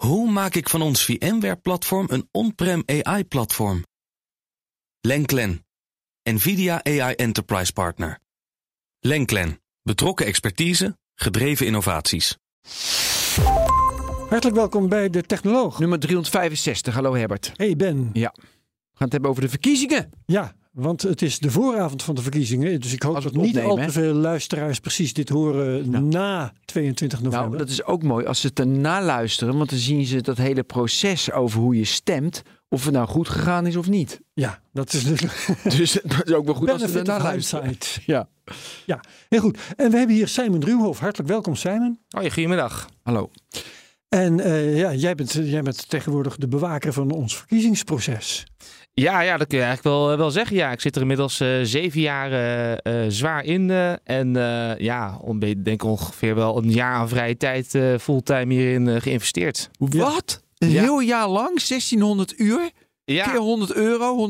Hoe maak ik van ons VMware-platform een on-prem AI-platform? Lenklen, NVIDIA AI Enterprise Partner. Lenklen, betrokken expertise, gedreven innovaties. Hartelijk welkom bij de Technoloog. Nummer 365. Hallo Herbert. Hey Ben. Ja. We gaan het hebben over de verkiezingen. Ja, want het is de vooravond van de verkiezingen. Dus ik hoop dat het niet opnemen, al te veel luisteraars precies dit horen Nou. na 22 november. Nou, dat is ook mooi als ze het erna luisteren. Want dan zien ze dat hele proces over hoe je stemt. Of het nou goed gegaan is of niet. Ja, dat is natuurlijk Dus dat is ook wel goed als ze luisteren. hindsight. Ja. Ja, heel goed. En we hebben hier Simon Ruwhof. Hartelijk welkom Simon. Hoi, goedemiddag. Hallo. En eh, ja, jij bent, jij bent tegenwoordig de bewaker van ons verkiezingsproces. Ja, ja, dat kun je eigenlijk wel, wel zeggen. Ja, ik zit er inmiddels eh, zeven jaar eh, eh, zwaar in. eh, en eh, ja, om, denk ongeveer wel een jaar aan vrije tijd eh, fulltime hierin eh, geïnvesteerd. Wat? Een Ja. heel jaar lang? 1600 uur? Ja, Keer 100 euro?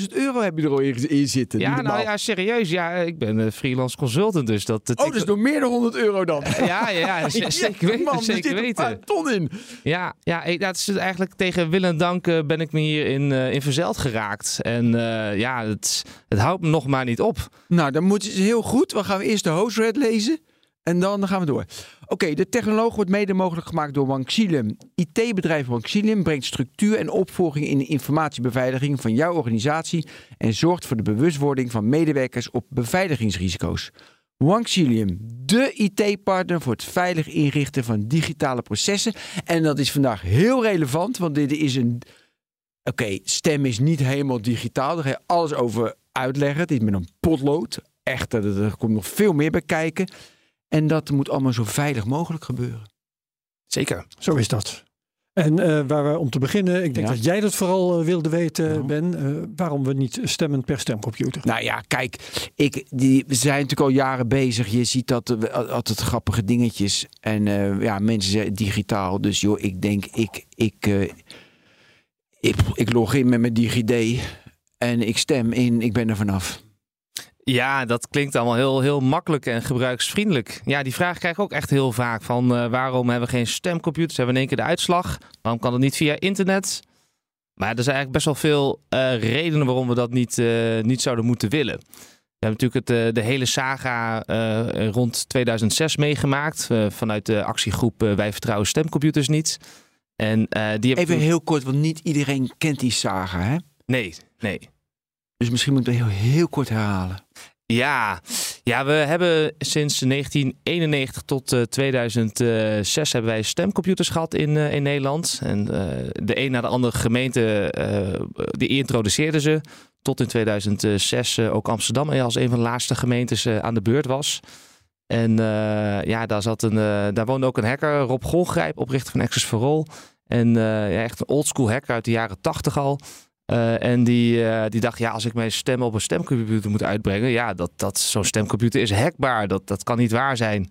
160.000 euro heb je er al in, zitten. ja nou ja, serieus. Ja, ik ben een freelance consultant, dus dat... dat Oh, ik- dus nog meer dan 100 euro dan? Ja, ja, ja, zeker weten. man, er zeker een weten. paar ton in. Ja, ja ik, dat is eigenlijk tegen wil en dank eh, ben ik me hierin in, in verzeld geraakt. En eh, ja, het, het houdt me nog maar niet op. Nou, dan moet ze heel goed. Dan gaan we eerst de hoofdred lezen. En dan gaan we door. Oké, de technoloog wordt mede mogelijk gemaakt door Wanxilum. IT-bedrijf Wanxilum brengt structuur en opvolging in de informatiebeveiliging van jouw organisatie en zorgt voor de bewustwording van medewerkers op beveiligingsrisico's. Wanxillium, de IT-partner voor het veilig inrichten van digitale processen. En dat is vandaag heel relevant, want dit is een. Oké, stem is niet helemaal digitaal. Daar ga je alles over uitleggen. Het is met een potlood. Echt, er komt nog veel meer bij kijken. En dat moet allemaal zo veilig mogelijk gebeuren. Zeker. Zo is dat. En eh, waar we om te beginnen, ik denk Ja. dat jij dat vooral eh, wilde weten, Ja. Ben, eh, waarom we niet stemmen per stemcomputer. Nou ja, kijk, ik, die, we zijn natuurlijk al jaren bezig. Je ziet dat er altijd grappige dingetjes. En eh, ja, mensen zeggen digitaal. Dus joh, ik denk, ik, ik, eh, ik, ik log in met mijn DigiD. En ik stem in, ik ben er vanaf. Ja, dat klinkt allemaal heel, heel makkelijk en gebruiksvriendelijk. Ja, die vraag krijg ik ook echt heel vaak. Van eh, waarom hebben we geen stemcomputers? Hebben we in één keer de uitslag? Waarom kan het niet via internet? Maar er zijn eigenlijk best wel veel eh, redenen waarom we dat niet, eh, niet zouden moeten willen. We hebben natuurlijk het, de hele saga rond 2006 meegemaakt. vanuit de actiegroep Wij Vertrouwen Stemcomputers Niet. En die Even heel kort, want niet iedereen kent die saga, hè? Nee, nee. Dus misschien moet ik heel, heel kort herhalen. Ja. ja, we hebben sinds 1991 tot eh, 2006 hebben wij stemcomputers gehad in, eh, in Nederland. En eh, de een na de andere gemeente eh, die introduceerden ze. Tot in 2006 eh, ook Amsterdam als een van de laatste gemeentes eh, aan de beurt was. En eh, ja, daar, zat een, eh, daar woonde ook een hacker, Rob Golgrijp, oprichter van Access for All. En eh, ja, echt een oldschool hacker uit de jaren 80 al. Eh, en die, eh, die dacht, ja, als ik mijn stem op een stemcomputer moet uitbrengen, ja, dat, dat, zo'n stemcomputer is hackbaar. Dat, dat kan niet waar zijn.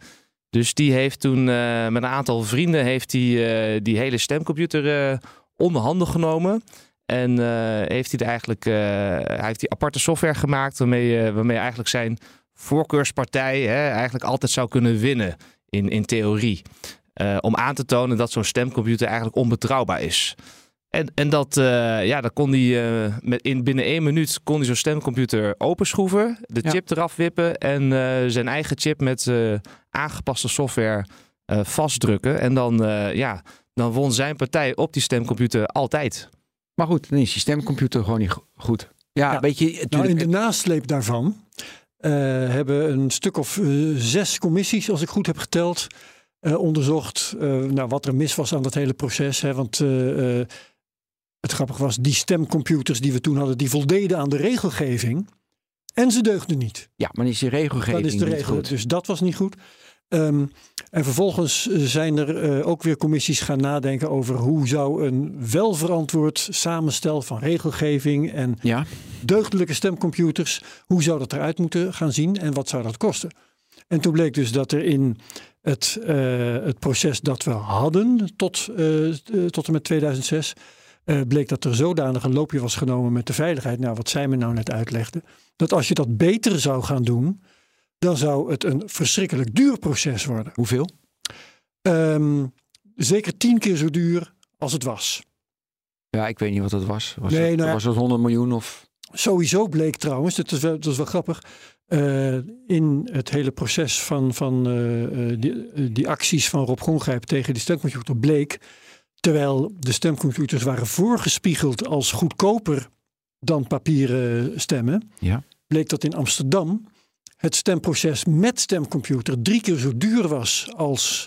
Dus die heeft toen eh, met een aantal vrienden heeft die, die hele stemcomputer onder handen genomen. En heeft hij eigenlijk hij heeft die aparte software gemaakt waarmee, waarmee eigenlijk zijn voorkeurspartij hè, eigenlijk altijd zou kunnen winnen in, in theorie. Om aan te tonen dat zo'n stemcomputer eigenlijk onbetrouwbaar is. En, en dat, eh, ja, dat kon hij eh, met in binnen één minuut kon hij zo'n stemcomputer openschroeven, de Ja. chip eraf wippen en eh, zijn eigen chip met eh, aangepaste software eh, vastdrukken. En dan, eh, ja, dan won zijn partij op die stemcomputer altijd. Maar goed, dan is je stemcomputer gewoon niet go- goed. Ja, Ja. weet je, Nou, natuurlijk. in de nasleep daarvan eh, hebben een stuk of zes commissies, als ik goed heb geteld, eh, onderzocht eh, nou, wat er mis was aan dat hele proces. Hè, want eh, eh, het grappige was, die stemcomputers die we toen hadden, die voldeden aan de regelgeving. En ze deugden niet. ja, maar is die regelgeving Dat is de niet regel. goed. Dus dat was niet goed. Ehm, en vervolgens eh, zijn er eh, ook weer commissies gaan nadenken over hoe zou een welverantwoord samenstel van regelgeving en Ja, deugdelijke stemcomputers, hoe zou dat eruit moeten gaan zien en wat zou dat kosten? En toen bleek dus dat er in het, eh, het proces dat we hadden tot, tot en met 2006, eh, bleek dat er zodanig een loopje was genomen met de veiligheid, nou wat Simon nou net uitlegde, dat als je dat beter zou gaan doen, dan zou het een verschrikkelijk duur proces worden. hoeveel? Ehm, zeker tien keer zo duur als het was. Ja, ik weet niet wat dat was. Was, Nee, het, nou was het 100 miljoen of... Sowieso bleek trouwens, dat is wel, dat is wel grappig, eh, in het hele proces van, van eh, die, die acties van Rob Gongrijp tegen die stemcomputer bleek, terwijl de stemcomputers waren voorgespiegeld als goedkoper dan papieren stemmen, Ja. bleek dat in Amsterdam het stemproces met stemcomputer drie keer zo duur was als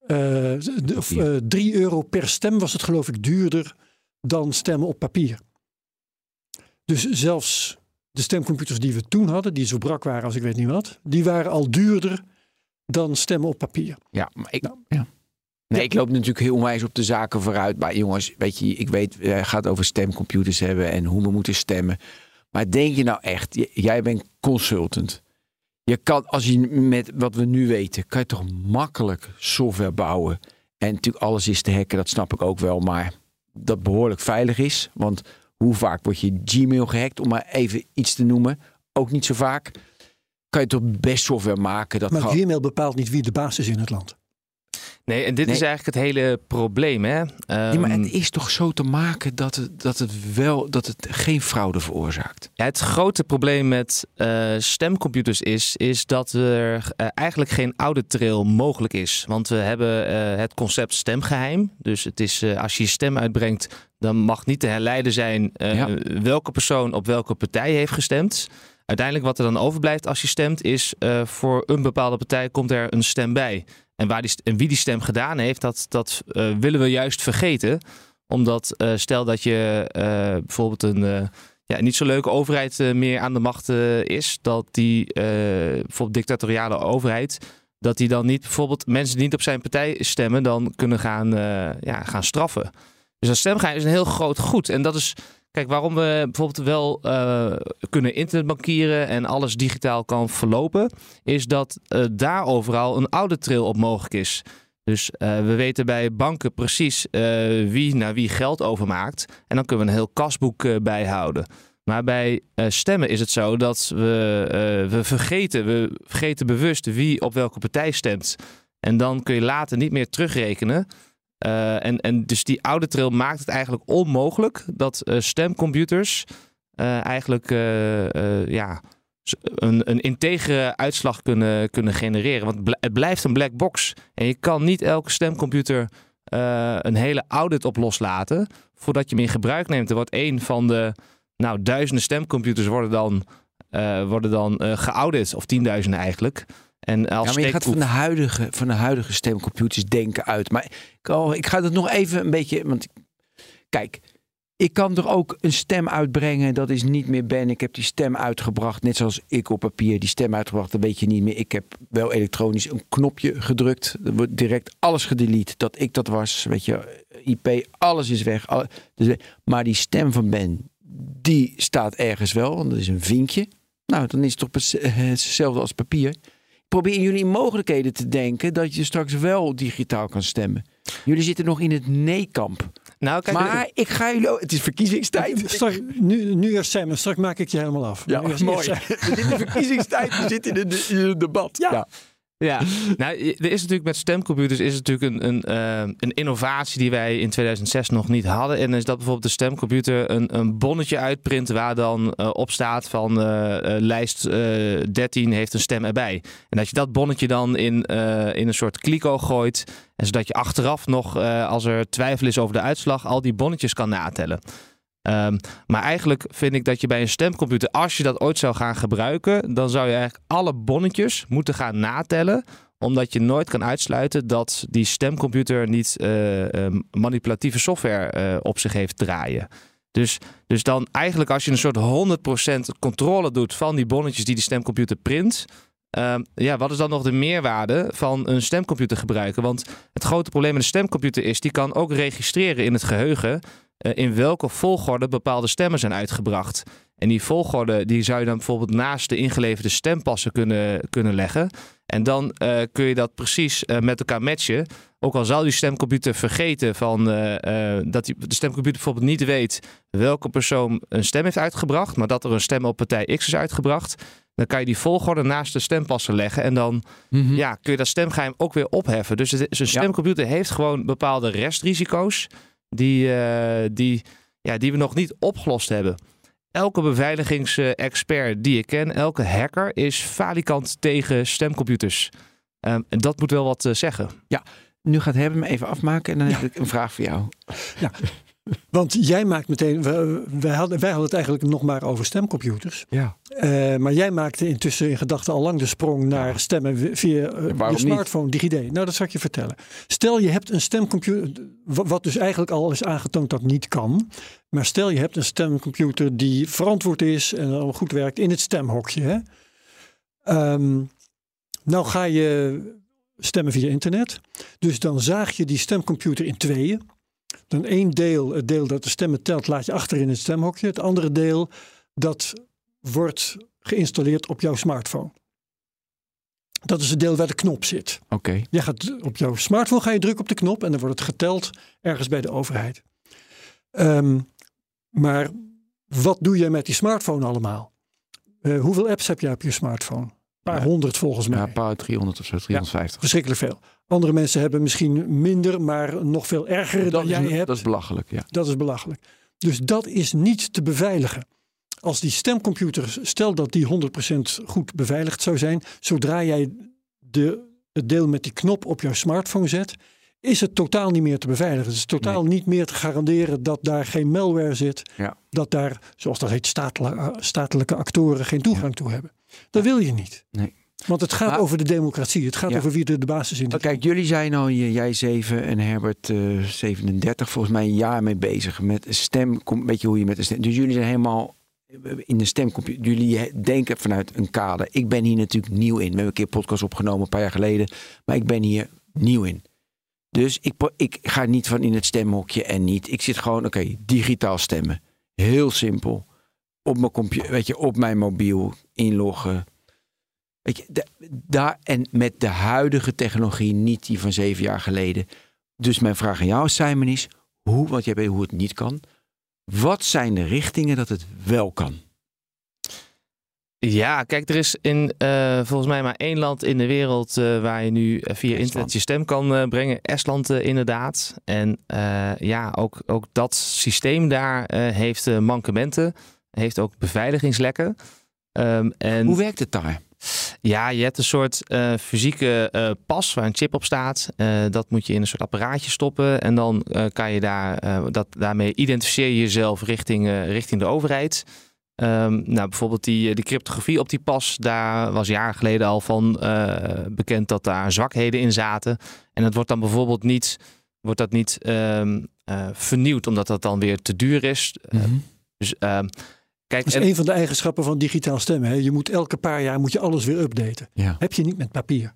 eh, de, of, Papier. eh, drie euro per stem was het geloof ik duurder dan stemmen op papier. Dus zelfs de stemcomputers die we toen hadden, die zo brak waren als ik weet niet wat, die waren al duurder dan stemmen op papier. Ja, maar ik, Nou. ja. Nee, ik loop natuurlijk heel onwijs op de zaken vooruit. Maar jongens, weet je, ik weet, jij gaat over stemcomputers hebben en hoe we moeten stemmen. Maar denk je nou echt, jij bent consultant. Je kan, als je met wat we nu weten, kan je toch makkelijk software bouwen. En natuurlijk alles is te hacken, dat snap ik ook wel. Maar dat behoorlijk veilig is. Want hoe vaak wordt je Gmail gehackt, om maar even iets te noemen. Ook niet zo vaak. Kan je toch best software maken. Dat Maar Gmail bepaalt niet wie de baas is in het land. Nee, en dit Nee. is eigenlijk het hele probleem. Hè? Ja, maar Ehm, het is toch zo te maken dat het, dat het wel dat het geen fraude veroorzaakt. Ja, het grote probleem met eh, stemcomputers is, is dat er eh, eigenlijk geen audit trail mogelijk is. Want we hebben eh, het concept stemgeheim. Dus het is als je je stem uitbrengt, dan mag niet te herleiden zijn Ja. welke persoon op welke partij heeft gestemd. Uiteindelijk wat er dan overblijft als je stemt, is voor een bepaalde partij komt er een stem bij. En, waar die, en wie die stem gedaan heeft, dat, dat eh, willen we juist vergeten. Omdat eh, stel dat je eh, bijvoorbeeld een ja, niet zo leuke overheid meer aan de macht is, dat die bijvoorbeeld dictatoriale overheid, dat die dan niet bijvoorbeeld mensen die niet op zijn partij stemmen, dan kunnen gaan, ja, gaan straffen. Dus dat stemgeheim is een heel groot goed. En dat is, kijk, waarom we bijvoorbeeld wel eh, kunnen internetbankieren en alles digitaal kan verlopen, is dat eh, daar overal een audit trail op mogelijk is. Dus eh, we weten bij banken precies wie naar wie geld overmaakt. En dan kunnen we een heel kasboek bijhouden. Maar bij stemmen is het zo dat we, we vergeten, we vergeten bewust wie op welke partij stemt. En dan kun je later niet meer terugrekenen. Eh, en, en dus die oude trail maakt het eigenlijk onmogelijk dat eh, stemcomputers eh, eigenlijk ja, een, een integere uitslag kunnen, kunnen genereren. Want het bl- het blijft een black box. En je kan niet elke stemcomputer een hele audit op loslaten voordat je hem in gebruik neemt. Er wordt één van de nou, duizenden stemcomputers worden dan, worden dan geaudit, of tienduizenden eigenlijk. En als Ja, maar je gaat van de huidige, van de huidige stemcomputers denken uit. Maar ik, oh, ik ga het nog even een beetje. Want kijk, ik kan er ook een stem uitbrengen. Dat is niet meer Ben. Ik heb die stem uitgebracht. Net zoals ik op papier die stem uitgebracht. Dat weet je niet meer. Ik heb wel elektronisch een knopje gedrukt. Er wordt direct alles gedelete. Dat ik dat was. Weet je, IP, alles is weg. Dus, maar die stem van Ben, die staat ergens wel. Want dat is een vinkje. Nou, dan is het toch eh, hetzelfde als papier. Proberen jullie in mogelijkheden te denken dat je straks wel digitaal kan stemmen. Jullie zitten nog in het nee-kamp. Nou, kijk, Maar ik ga jullie... Het is verkiezingstijd. Straks, nu, nu eerst Sam, straks maak ik je helemaal af. Ja, mooi. zitten in verkiezingstijd. We zitten in een debat. Ja. Ja, nou, er is natuurlijk met stemcomputers is natuurlijk een, een, eh, een innovatie die wij in 2006 nog niet hadden. En is dat bijvoorbeeld de stemcomputer een, een bonnetje uitprint waar dan eh, op staat van eh, lijst eh 13 heeft een stem erbij. En dat je dat bonnetje dan in, in een soort kliko gooit. En zodat je achteraf nog, als er twijfel is over de uitslag, al die bonnetjes kan natellen. Ehm, maar eigenlijk vind ik dat je bij een stemcomputer, als je dat ooit zou gaan gebruiken, dan zou je eigenlijk alle bonnetjes moeten gaan natellen omdat je nooit kan uitsluiten dat die stemcomputer niet eh, eh, manipulatieve software eh, op zich heeft draaien. Dus, dus dan eigenlijk als je een soort 100% controle doet van die bonnetjes die die stemcomputer print. ehm, ja, wat is dan nog de meerwaarde van een stemcomputer gebruiken? Want het grote probleem met een stemcomputer is, die kan ook registreren in het geheugen eh, in welke volgorde bepaalde stemmen zijn uitgebracht. En die volgorde die zou je dan bijvoorbeeld naast de ingeleverde stempassen kunnen, kunnen leggen. En dan eh, kun je dat precies eh, met elkaar matchen. Ook al zal die stemcomputer vergeten van, eh, eh, dat die, de stemcomputer bijvoorbeeld niet weet welke persoon een stem heeft uitgebracht, maar dat er een stem op partij X is uitgebracht. Dan kan je die volgorde naast de stempassen leggen. En dan Mhm. ja, kun je dat stemgeheim ook weer opheffen. Dus het, zo'n stemcomputer heeft gewoon bepaalde restrisico's die, eh, die, ja, die we nog niet opgelost hebben. Elke beveiligingsexpert die ik ken, elke hacker is falikant tegen stemcomputers. Ehm, en dat moet wel wat eh, zeggen. Nu gaat Herbert me even afmaken en dan heb ik een vraag voor jou. Want jij maakt meteen, we- wij hadden, wij hadden het eigenlijk nog maar over stemcomputers. Ja. Eh, maar jij maakte intussen in gedachten al lang de sprong naar stemmen via eh, je niet? smartphone, DigiD. Nou, dat zal ik je vertellen. Stel je hebt een stemcomputer, wa- wat dus eigenlijk al is aangetoond dat niet kan. Maar stel je hebt een stemcomputer die verantwoord is en al goed werkt in het stemhokje. Hè? Ehm, nou ga je stemmen via internet. Dus dan zaag je die stemcomputer in tweeën. Dan één deel, het deel dat de stemmen telt, laat je achter in het stemhokje. Het andere deel, dat wordt geïnstalleerd op jouw smartphone. Dat is het deel waar de knop zit. Oké. Je gaat op jouw smartphone ga je drukken op de knop en dan wordt het geteld ergens bij de overheid. Ehm, maar wat doe je met die smartphone allemaal? Eh, hoeveel apps heb je op je smartphone? Paar Ja. honderd volgens mij. Ja, een paar 300 of zo, 350. Verschrikkelijk veel. Andere mensen hebben misschien minder, maar nog veel erger dan is, jij hebt. dat is belachelijk, ja. Dat is belachelijk. Dus dat is niet te beveiligen. Als die stemcomputer, stel dat die 100% goed beveiligd zou zijn, zodra jij de, het deel met die knop op jouw smartphone zet, is het totaal niet meer te beveiligen. Het is totaal niet meer te garanderen dat daar geen malware zit, Ja. dat daar, zoals dat heet, statelijke, statelijke actoren geen toegang toe hebben. Dat wil je niet. Nee. Want het gaat Maar- over de democratie. Het gaat Ja. over wie er de basis in is. kijk, jullie zijn al, jij 7 en Herbert eh 37, volgens mij een jaar mee bezig met een stem. Weet je hoe je met een stem. Dus jullie zijn helemaal in de stemcomputer. Jullie denken vanuit een kader. Ik ben hier natuurlijk nieuw in. We hebben een keer een podcast opgenomen, een paar jaar geleden. Maar ik ben hier nieuw in. Dus ik, ik ga niet van in het stemhokje en niet. Ik zit gewoon, oké, digitaal stemmen. Heel simpel. Op mijn computer, weet je, op mijn mobiel inloggen. Weet je, da- daar en met de huidige technologie, niet die van zeven jaar geleden. Dus mijn vraag aan jou, Simon, is: hoe, want jij weet hoe het niet kan. Wat zijn de richtingen dat het wel kan? Ja, kijk, er is in eh, volgens mij maar één land in de wereld eh, waar je nu eh, via Estland. internet je stem kan brengen. Estland inderdaad. En ja, ook, ook dat systeem daar heeft mankementen. Heeft ook beveiligingslekken. Ehm, en Hoe werkt het daar? ja, je hebt een soort eh, fysieke eh, pas waar een chip op staat. Eh, dat moet je in een soort apparaatje stoppen. En dan kan je daar, dat, daarmee identificeer je jezelf richting, richting de overheid. Ehm, nou, bijvoorbeeld die, die cryptografie op die pas, daar was jaren geleden al van bekend dat daar zwakheden in zaten. En het wordt dan bijvoorbeeld niet, wordt dat niet ehm, eh, vernieuwd, omdat dat dan weer te duur is. Eh, dus kijk, Dat is en- een van de eigenschappen van digitaal stemmen. Hè. Je moet elke paar jaar moet je alles weer updaten. Ja. Heb je niet met papier.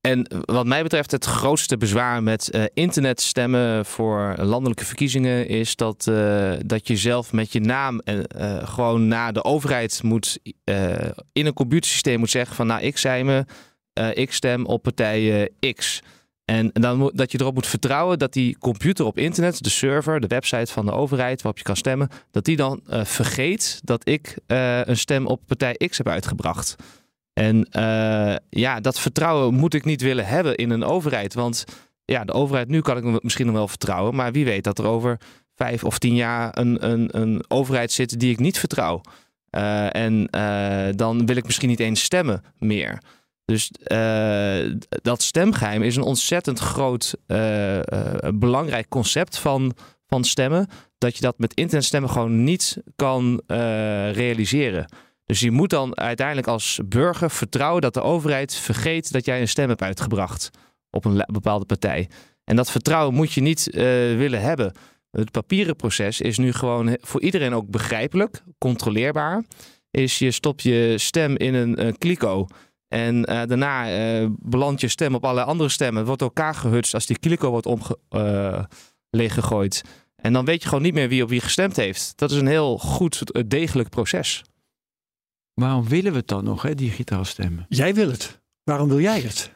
En wat mij betreft het grootste bezwaar met eh, internetstemmen voor landelijke verkiezingen is dat, eh, dat je zelf met je naam eh, eh, gewoon naar de overheid moet eh, in een computersysteem moet zeggen van nou ik zei me, eh, ik stem op partij X. En dan dat je erop moet vertrouwen dat die computer op internet, de server, de website van de overheid waarop je kan stemmen, dat die dan eh, vergeet dat ik eh, een stem op partij X heb uitgebracht. En eh, ja, dat vertrouwen moet ik niet willen hebben in een overheid. Want ja, de overheid nu kan ik misschien nog wel vertrouwen. Maar wie weet dat er over vijf of tien jaar een, een, een overheid zit die ik niet vertrouw. En dan wil ik misschien niet eens stemmen meer. Dus eh, dat stemgeheim is een ontzettend groot, eh, eh, belangrijk concept van, van stemmen. Dat je dat met internetstemmen gewoon niet kan realiseren. Dus je moet dan uiteindelijk als burger vertrouwen dat de overheid vergeet dat jij een stem hebt uitgebracht op een bepaalde partij. En dat vertrouwen moet je niet willen hebben. Het papieren proces is nu gewoon voor iedereen ook begrijpelijk, controleerbaar. Is je stopt je stem in een kliko en eh, daarna eh belandt je stem op allerlei andere stemmen. Het wordt elkaar gehutst als die kliko wordt omge eh, leeggegooid. En dan weet je gewoon niet meer wie op wie gestemd heeft. Dat is een heel goed, degelijk proces. Waarom willen we het dan nog, hè, digitaal stemmen? Jij wil het. Waarom wil jij het?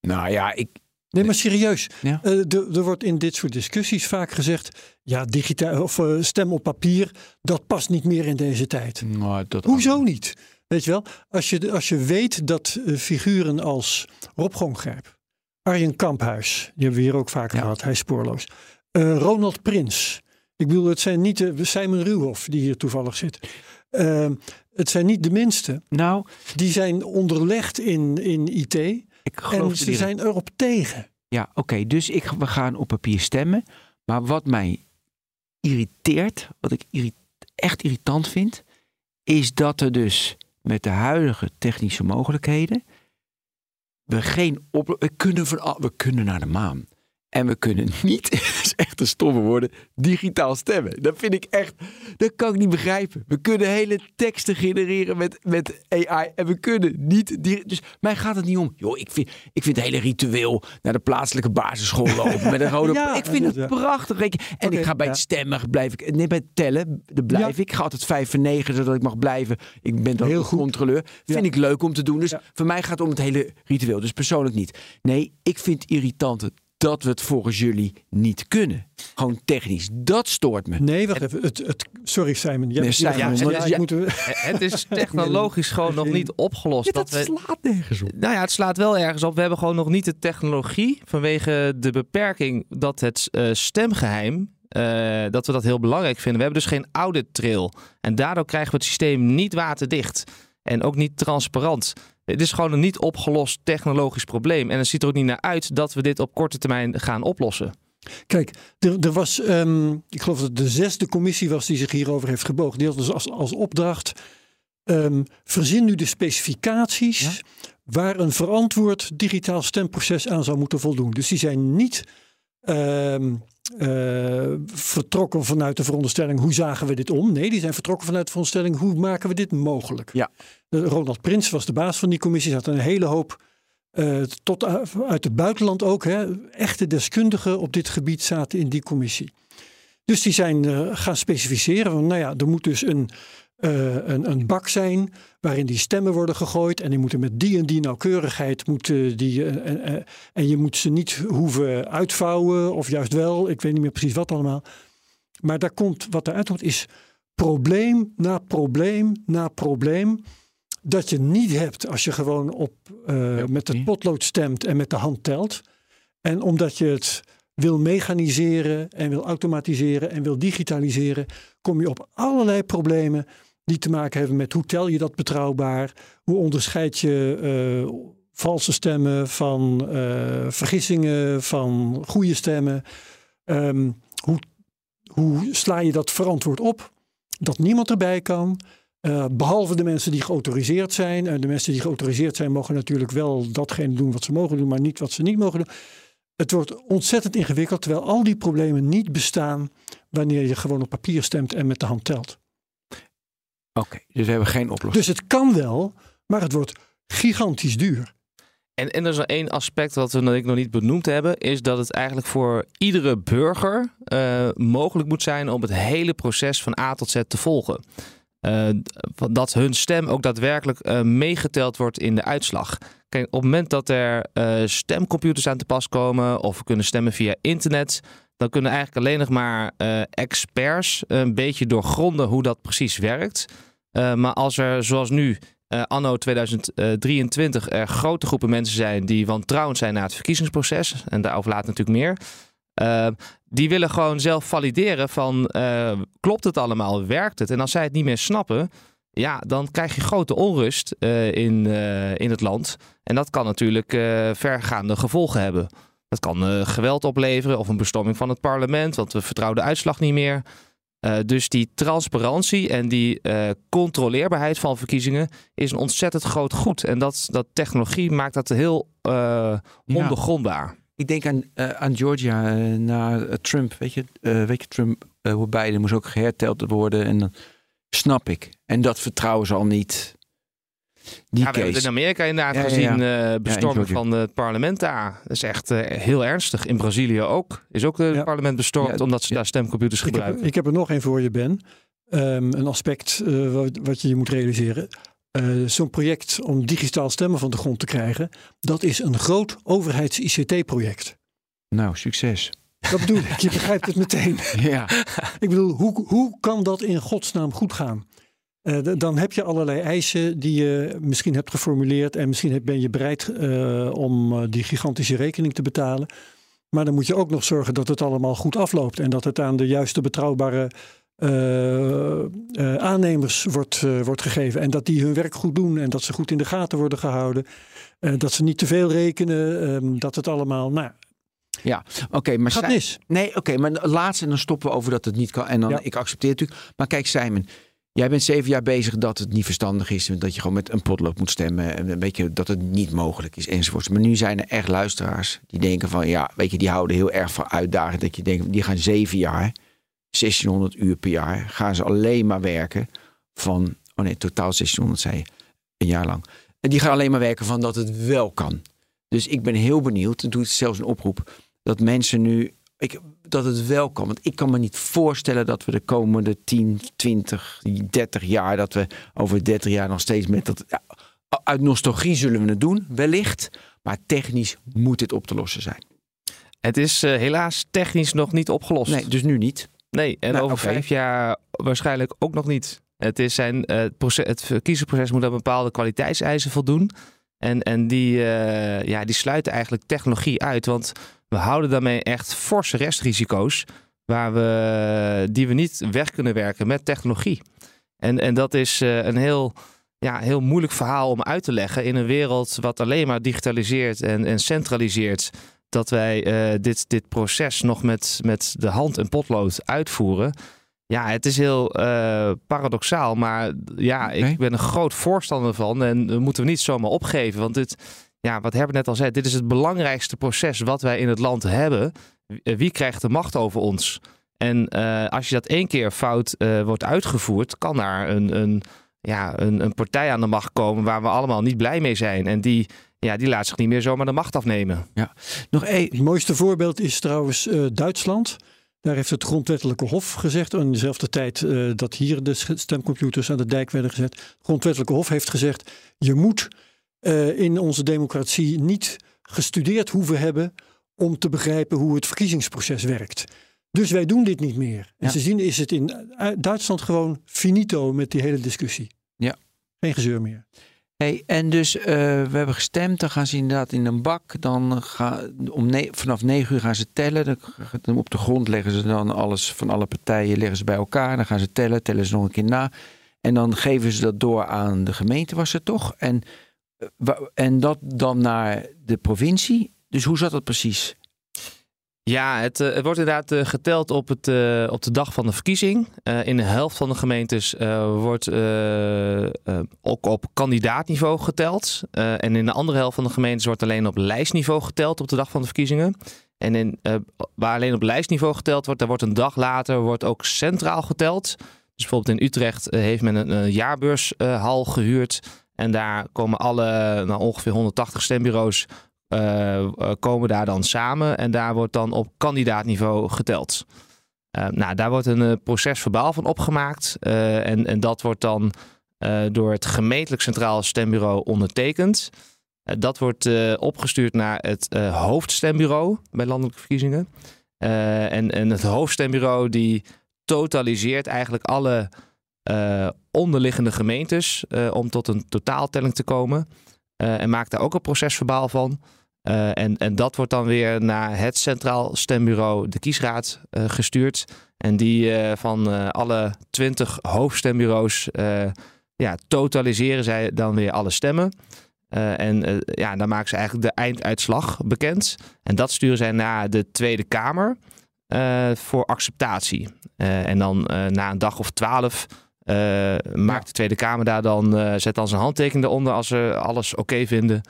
Nou ja, ik. Nee, maar serieus. Ja. Eh, er wordt in dit soort discussies vaak gezegd: ja, digitaal of eh, stem op papier, dat past niet meer in deze tijd. Nou, dat Hoezo niet? Weet je wel? Als je, als je weet dat uh, figuren als Rob Gongrijp, Arjen Kamphuis, die hebben we hier ook vaak Ja. gehad, hij is spoorloos. Uh, Ronald Prins. Ik bedoel, het zijn niet de Simon Ruhoff die hier toevallig zit. Uh, het zijn niet de minste. Nou, Die zijn onderlegd in, in IT. ik geloof En ze direct. zijn erop tegen. Ja, oké. dus ik, we gaan op papier stemmen. Maar wat mij irriteert, wat ik echt irritant vind, is dat er dus met de huidige technische mogelijkheden we geen we kunnen we kunnen naar de maan. En we kunnen niet, dat is echt een stomme woorden, digitaal stemmen. Dat vind ik echt, dat kan ik niet begrijpen. We kunnen hele teksten genereren met, met AI en we kunnen niet, dus mij gaat het niet om. Joh, ik vind, ik vind het hele ritueel naar de plaatselijke basisschool lopen met een rode... Ja, ik vind het ja. prachtig. En ik ga bij ja. het stemmen, blijf ik, nee, bij het tellen, daar blijf ik. Ik ga altijd vijf voor negen, zodat ik mag blijven. Ik ben dan Heel een goed. controleur. Vind ik leuk om te doen. Dus voor mij gaat het om het hele ritueel. Dus persoonlijk niet. Nee, ik vind het irritant dat we het volgens jullie niet kunnen. Gewoon technisch. Dat stoort me. Nee, wacht even. Het, het, sorry Simon. Jij ja, ja- moet, er- Het is technologisch gewoon nog niet opgelost. Ja, dat dat we, slaat nergens op. Nou ja, het slaat wel ergens op. We hebben gewoon nog niet de technologie vanwege de beperking dat het eh, stemgeheim, eh, dat we dat heel belangrijk vinden. We hebben dus geen audit trail. En daardoor krijgen we het systeem niet waterdicht en ook niet transparant. Het is gewoon een niet opgelost technologisch probleem. En het ziet er ook niet naar uit dat we dit op korte termijn gaan oplossen. Kijk, er, er was, ehm, ik geloof dat het de zesde commissie was die zich hierover heeft gebogen. Die had dus als, als opdracht, ehm, verzin nu de specificaties Ja? waar een verantwoord digitaal stemproces aan zou moeten voldoen. Dus die zijn niet vertrokken vanuit de veronderstelling hoe zagen we dit om. Nee, die zijn vertrokken vanuit de veronderstelling hoe maken we dit mogelijk. Ja. Eh, Ronald Prins was de baas van die commissie. Had een hele hoop eh, tot uit het buitenland ook. Hè, echte deskundigen op dit gebied zaten in die commissie. Dus die zijn eh, gaan specificeren. Van, nou ja, er moet dus een, eh, een, een bak zijn waarin die stemmen worden gegooid. En die moeten met die en die nauwkeurigheid. Moeten die, eh, eh, eh, en je moet ze niet hoeven uitvouwen of juist wel. Ik weet niet meer precies wat allemaal. Maar daar komt, wat eruit komt is probleem na probleem na probleem. Dat je niet hebt als je gewoon op, Ja, met het potlood stemt en met de hand telt. En omdat je het wil mechaniseren en wil automatiseren en wil digitaliseren, kom je op allerlei problemen die te maken hebben met hoe tel je dat betrouwbaar, hoe onderscheid je eh, valse stemmen van eh, vergissingen, van goede stemmen, Ehm, hoe, hoe sla je dat verantwoord op, dat niemand erbij kan. Eh, behalve de mensen die geautoriseerd zijn. En de mensen die geautoriseerd zijn mogen natuurlijk wel datgene doen wat ze mogen doen, maar niet wat ze niet mogen doen. Het wordt ontzettend ingewikkeld, terwijl al die problemen niet bestaan wanneer je gewoon op papier stemt en met de hand telt. Oké, dus we hebben geen oplossing. Dus het kan wel, maar het wordt gigantisch duur. En, en er is nog één aspect wat we nog, ik nog niet benoemd hebben, is dat het eigenlijk voor iedere burger eh, mogelijk moet zijn om het hele proces van A tot Z te volgen. Eh, dat hun stem ook daadwerkelijk eh, meegeteld wordt in de uitslag. Kijk, op het moment dat er eh, stemcomputers aan te pas komen of we kunnen stemmen via internet, dan kunnen eigenlijk alleen nog maar eh, experts een beetje doorgronden hoe dat precies werkt. Eh, maar als er zoals nu eh, anno 2023 er grote groepen mensen zijn die wantrouwend zijn naar het verkiezingsproces, en daarover laat natuurlijk meer, eh, die willen gewoon zelf valideren van eh, klopt het allemaal, werkt het? En als zij het niet meer snappen, ja, dan krijg je grote onrust eh, in, eh, in het land. En dat kan natuurlijk eh, vergaande gevolgen hebben. Dat kan eh, geweld opleveren of een bestorming van het parlement, want we vertrouwen de uitslag niet meer. Eh, dus die transparantie en die eh, controleerbaarheid van verkiezingen is een ontzettend groot goed. En dat, dat technologie maakt dat heel Ja. ondoorgrondbaar. Ik denk aan, aan Georgia na eh, Trump. Weet je, weet je Trump, hoe Biden moest ook geherteld worden. En dan snap ik. En dat vertrouwen ze al niet. Die Ja, we hebben het in Amerika inderdaad Ja, gezien, ja. eh, van het parlement daar. Dat is echt eh, heel ernstig. In Brazilië ook. Is ook het Ja. parlement bestormd Ja, omdat ze ja. daar stemcomputers Ik heb, gebruiken. ik heb er nog één voor je, Ben. Ehm, een aspect eh, wat, wat je je moet realiseren. Eh, Zo'n project om digitaal stemmen van de grond te krijgen, dat is een groot overheids-ICT-project. Nou, succes. Dat bedoel ik, je begrijpt het meteen. Ja, Ik bedoel, hoe, hoe kan dat in godsnaam goed gaan? Uh, dan heb je allerlei eisen die je misschien hebt geformuleerd en misschien ben je bereid uh, om die gigantische rekening te betalen. Maar dan moet je ook nog zorgen dat het allemaal goed afloopt en dat het aan de juiste betrouwbare uh, aannemers wordt, wordt gegeven. En dat die hun werk goed doen en dat ze goed in de gaten worden gehouden. dat ze niet te veel rekenen. Ehm, dat het allemaal. Nou, ja, oké, maar gaat mis. Nee, oké, maar laatst en dan stoppen we over dat het niet kan. En dan, ja. ik accepteer het natuurlijk. Maar kijk, Simon, jij bent zeven jaar bezig dat het niet verstandig is. Dat je gewoon met een potlood moet stemmen. En weet je, dat het niet mogelijk is enzovoorts. Maar nu zijn er echt luisteraars die denken van, ja, weet je, die houden heel erg van uitdaging. Dat je denkt, die gaan zeven jaar 1600 uur per jaar gaan ze alleen maar werken van, oh nee, totaal 1600 zei je, een jaar lang. En die gaan alleen maar werken van dat het wel kan. Dus ik ben heel benieuwd, en doe zelfs een oproep, dat mensen nu, ik, dat het wel kan. Want ik kan me niet voorstellen dat we de komende 10, 20, 30 jaar, dat we over 30 jaar nog steeds met dat, ja, uit nostalgie zullen we het doen, wellicht. Maar technisch moet dit op te lossen zijn. Het is uh, helaas technisch nog niet opgelost. Nee, dus nu niet. Nee, en nou, over vijf jaar waarschijnlijk ook nog niet. Het, is zijn, uh, het, proces, het verkiezingsproces moet aan bepaalde kwaliteitseisen voldoen. En, en die, uh, ja, die sluiten eigenlijk technologie uit. Want we houden daarmee echt forse restrisico's. Waar we, die we niet weg kunnen werken met technologie. En, en dat is uh, een heel, ja, heel moeilijk verhaal om uit te leggen in een wereld wat alleen maar digitaliseert en, en centraliseert dat wij uh, dit, dit proces nog met, met de hand en potlood uitvoeren. Ja, het is heel uh, paradoxaal, maar ja, ik ben een groot voorstander van en we moeten we niet zomaar opgeven. Want dit, ja, wat Herbert net al zei, dit is het belangrijkste proces wat wij in het land hebben. Wie krijgt de macht over ons? En uh, als je dat één keer fout uh, wordt uitgevoerd, kan daar een, een, ja, een, een partij aan de macht komen waar we allemaal niet blij mee zijn. En die ja, die laat zich niet meer zomaar de macht afnemen. Ja. Nog één. Het mooiste voorbeeld is trouwens uh, Duitsland. Daar heeft het grondwettelijke hof gezegd, in dezelfde tijd uh, dat hier de stemcomputers aan de dijk werden gezet. Het grondwettelijke hof heeft gezegd, je moet uh, in onze democratie niet gestudeerd hoeven hebben om te begrijpen hoe het verkiezingsproces werkt. Dus wij doen dit niet meer. En ja. ze zien is het in Duitsland gewoon finito met die hele discussie. Ja. Geen gezeur meer. Hey, en dus uh, we hebben gestemd, dan gaan ze inderdaad in een bak. Dan gaan, om vanaf negen uur gaan ze tellen. Dan, op de grond leggen ze dan alles van alle partijen leggen ze bij elkaar. Dan gaan ze tellen, tellen ze nog een keer na. En dan geven ze dat door aan de gemeente, was het toch? En, uh, en dat dan naar de provincie. Dus hoe zat dat precies? Ja, het, het, wordt inderdaad geteld op, het, op de dag van de verkiezing. in de helft van de gemeentes wordt ook op kandidaatniveau geteld. en in de andere helft van de gemeentes wordt alleen op lijstniveau geteld op de dag van de verkiezingen. En in, waar alleen op lijstniveau geteld wordt, daar wordt een dag later wordt ook centraal geteld. Dus bijvoorbeeld in Utrecht heeft men een, jaarbeurshal gehuurd. En daar komen alle nou, ongeveer 180 stembureaus komen daar dan samen en daar wordt dan op kandidaatniveau geteld. Uh, nou, daar wordt een proces verbaal van opgemaakt en, en dat wordt dan door het gemeentelijk centraal stembureau ondertekend. dat wordt opgestuurd naar het hoofdstembureau bij landelijke verkiezingen. en, en het hoofdstembureau die totaliseert eigenlijk alle onderliggende gemeentes om tot een totaaltelling te komen. En maakt daar ook een procesverbaal van. Uh, en, en dat wordt dan weer naar het Centraal Stembureau, de kiesraad, uh, gestuurd. En die van alle twintig hoofdstembureaus ja, totaliseren zij dan weer alle stemmen. en ja, dan maken ze eigenlijk de einduitslag bekend. En dat sturen zij naar de Tweede Kamer voor acceptatie. en dan na een dag of twaalf maakt de Tweede Kamer daar dan, zet dan zijn handtekening eronder als ze alles oké vinden.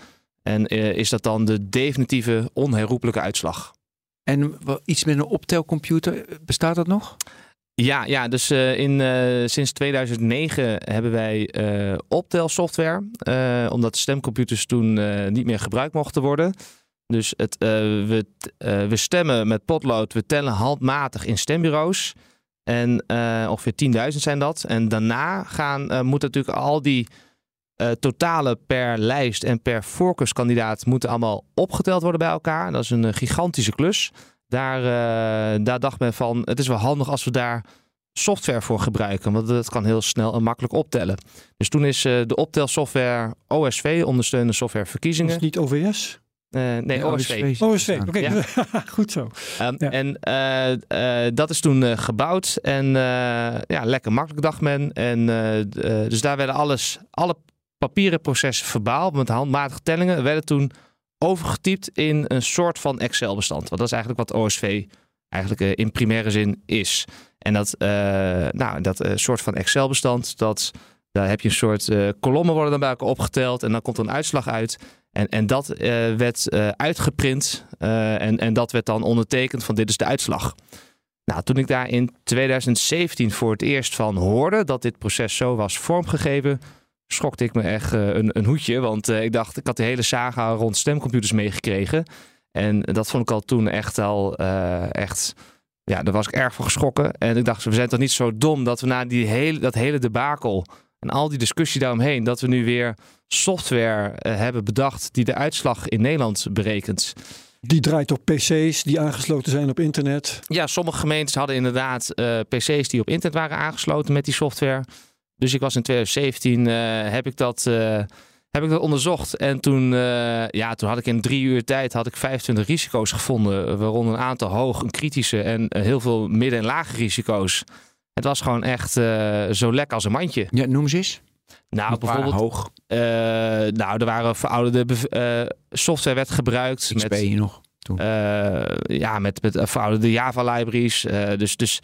En uh, is dat dan de definitieve onherroepelijke uitslag. En iets met een optelcomputer, bestaat dat nog? Ja, ja dus in, sinds 2009 hebben wij optelsoftware. omdat stemcomputers toen niet meer gebruikt mochten worden. Dus het, we, we stemmen met potlood, we tellen handmatig in stembureaus. En ongeveer 10.000 zijn dat. En daarna gaan, moeten natuurlijk al die uh, totalen per lijst en per voorkeurskandidaat moeten allemaal opgeteld worden bij elkaar. Dat is een gigantische klus. Daar, daar dacht men van, het is wel handig als we daar software voor gebruiken. Want dat kan heel snel en makkelijk optellen. Dus toen is uh, de optelsoftware OSV, ondersteunende software verkiezingen. Dus niet OVS? Uh, nee, Ja, OSV. OSV, oké. Ja. Goed zo. Um, Ja. En eh, eh, dat is toen eh, gebouwd. En eh, ja, lekker makkelijk dacht men. En, eh, eh, dus daar werden alles, alle papieren processen verbaal met handmatige tellingen werden toen overgetypt in een soort van Excel-bestand. Want dat is eigenlijk wat OSV eigenlijk eh, in primaire zin is. En dat, eh, nou, dat eh, soort van Excel-bestand, dat, daar heb je een soort kolommen worden dan bij elkaar opgeteld en dan komt er een uitslag uit. En, en dat werd uitgeprint en, en dat werd dan ondertekend van dit is de uitslag. Nou, toen ik daar in 2017 voor het eerst van hoorde dat dit proces zo was vormgegeven, schokte ik me echt eh, een, een hoedje. Want eh, ik dacht, ik had de hele saga rond stemcomputers meegekregen. En dat vond ik al toen echt al eh, echt. Ja, daar was ik erg voor geschrokken. En ik dacht, we zijn toch niet zo dom dat we na die hele, dat hele debakel en al die discussie daaromheen, dat we nu weer software hebben bedacht die de uitslag in Nederland berekent. Die draait op PC's die aangesloten zijn op internet. Ja, sommige gemeentes hadden inderdaad PC's die op internet waren aangesloten met die software. Dus ik was in 2017, eh, heb, ik dat, eh, heb ik dat onderzocht. En toen, eh, ja, toen had ik in drie uur tijd had ik 25 risico's gevonden. Waaronder een aantal hoog, een kritische en heel veel midden- en lage risico's. Het was gewoon echt zo lekker als een mandje. Ja, noem ze eens. Nou, bijvoorbeeld, hoog. nou, er waren verouderde software werd gebruikt. XP met, nog. eh, ja, met, met verouderde Java-libraries. Dus, dus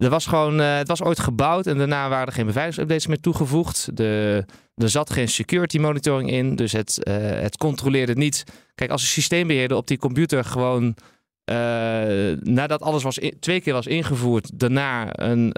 er was gewoon, eh, het was ooit gebouwd en daarna waren er geen beveiligingsupdates meer toegevoegd. De, er zat geen security monitoring in, dus het, eh, het controleerde niet. Kijk, als een systeembeheerder op die computer gewoon, eh, nadat alles was twee keer was ingevoerd, daarna een,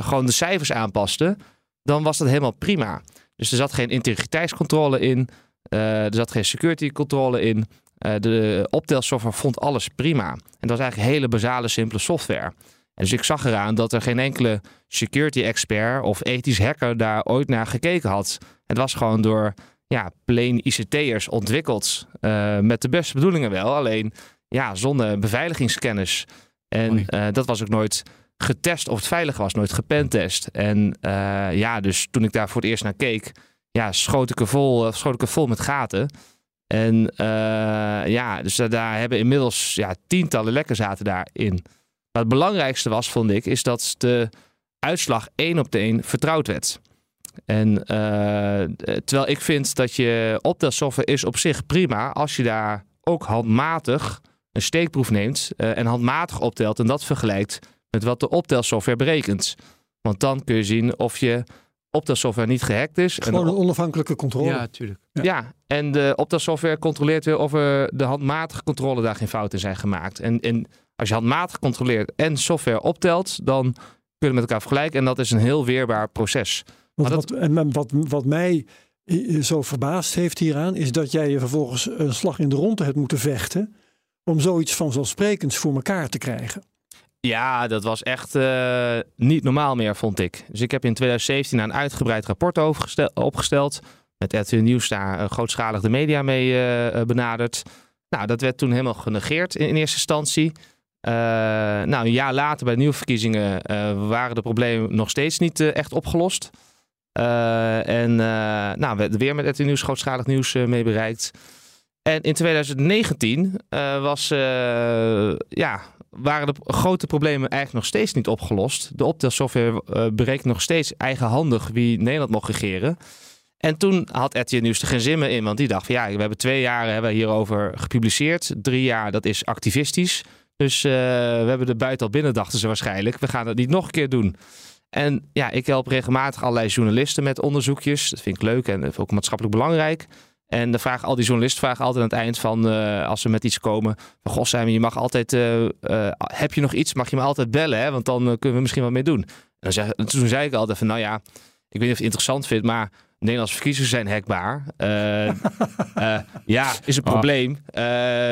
gewoon de cijfers aanpaste, dan was dat helemaal prima. Dus er zat geen integriteitscontrole in, er zat geen security controle in. De optelsoftware vond alles prima. En dat was eigenlijk hele basale, simpele software. Dus ik zag eraan dat er geen enkele security expert of ethisch hacker daar ooit naar gekeken had. Het was gewoon door ja, plain ICT'ers ontwikkeld. eh, met de beste bedoelingen wel, alleen ja, zonder beveiligingskennis. En eh, dat was ook nooit getest of het veilig was, nooit gepentest. En eh, ja, dus toen ik daar voor het eerst naar keek, ja, schoot ik er vol, schoot ik er vol met gaten. En ja, dus da- daar hebben inmiddels ja, tientallen lekken zaten daarin. Maar het belangrijkste was, vond ik, is dat de uitslag één op de één vertrouwd werd. En eh, terwijl ik vind dat je optelsoftware is op zich prima als je daar ook handmatig een steekproef neemt eh, en handmatig optelt en dat vergelijkt met wat de optelsoftware berekent. Want dan kun je zien of je optelsoftware niet gehackt is. Gewoon een onafhankelijke controle. Ja, tuurlijk. Ja. ja, en de optelsoftware controleert weer of er de handmatige controle daar geen fouten zijn gemaakt. En, en als je handmatig controleert en software optelt, dan kun je het met elkaar vergelijken. En dat is een heel weerbaar proces. Want Maar dat- wat, en wat, wat mij eh, zo verbaasd heeft hieraan, is dat jij je vervolgens een slag in de ronde hebt moeten vechten. om zoiets vanzelfsprekends voor elkaar te krijgen. Ja, dat was echt eh, niet normaal meer, vond ik. Dus ik heb in 2017 een uitgebreid rapport overgestel- opgesteld. Met RTL Nieuws daar eh, grootschalig de media mee eh, eh, benaderd. Nou, dat werd toen helemaal genegeerd in, in eerste instantie. Eh, nou, een jaar later bij de nieuwe verkiezingen eh, waren de problemen nog steeds niet eh, echt opgelost. En nou, we weer met RTL Nieuws grootschalig nieuws mee bereikt. En in 2019 uh, was, ja, waren de grote problemen eigenlijk nog steeds niet opgelost. De optelsoftware berekent nog steeds eigenhandig wie Nederland mocht regeren. En toen had RTL Nieuws er geen zin meer in, want die dacht van ja, we hebben twee jaar hebben hierover gepubliceerd. Drie jaar, dat is activistisch. Dus uh, we hebben er buiten al binnen, dachten ze waarschijnlijk. We gaan dat niet nog een keer doen. En ja, ik help regelmatig allerlei journalisten met onderzoekjes. Dat vind ik leuk en ook maatschappelijk belangrijk. En dan vragen al die journalisten vragen altijd aan het eind van uh, als ze met iets komen. Van goh, je mag altijd. Uh, heb je nog iets? Mag je me altijd bellen? Hè? Want dan kunnen we misschien wat mee doen. En zeg, toen zei ik altijd van nou ja, ik weet niet of je het interessant vindt, maar Nederlandse verkiezingen zijn hackbaar. ja, is een probleem.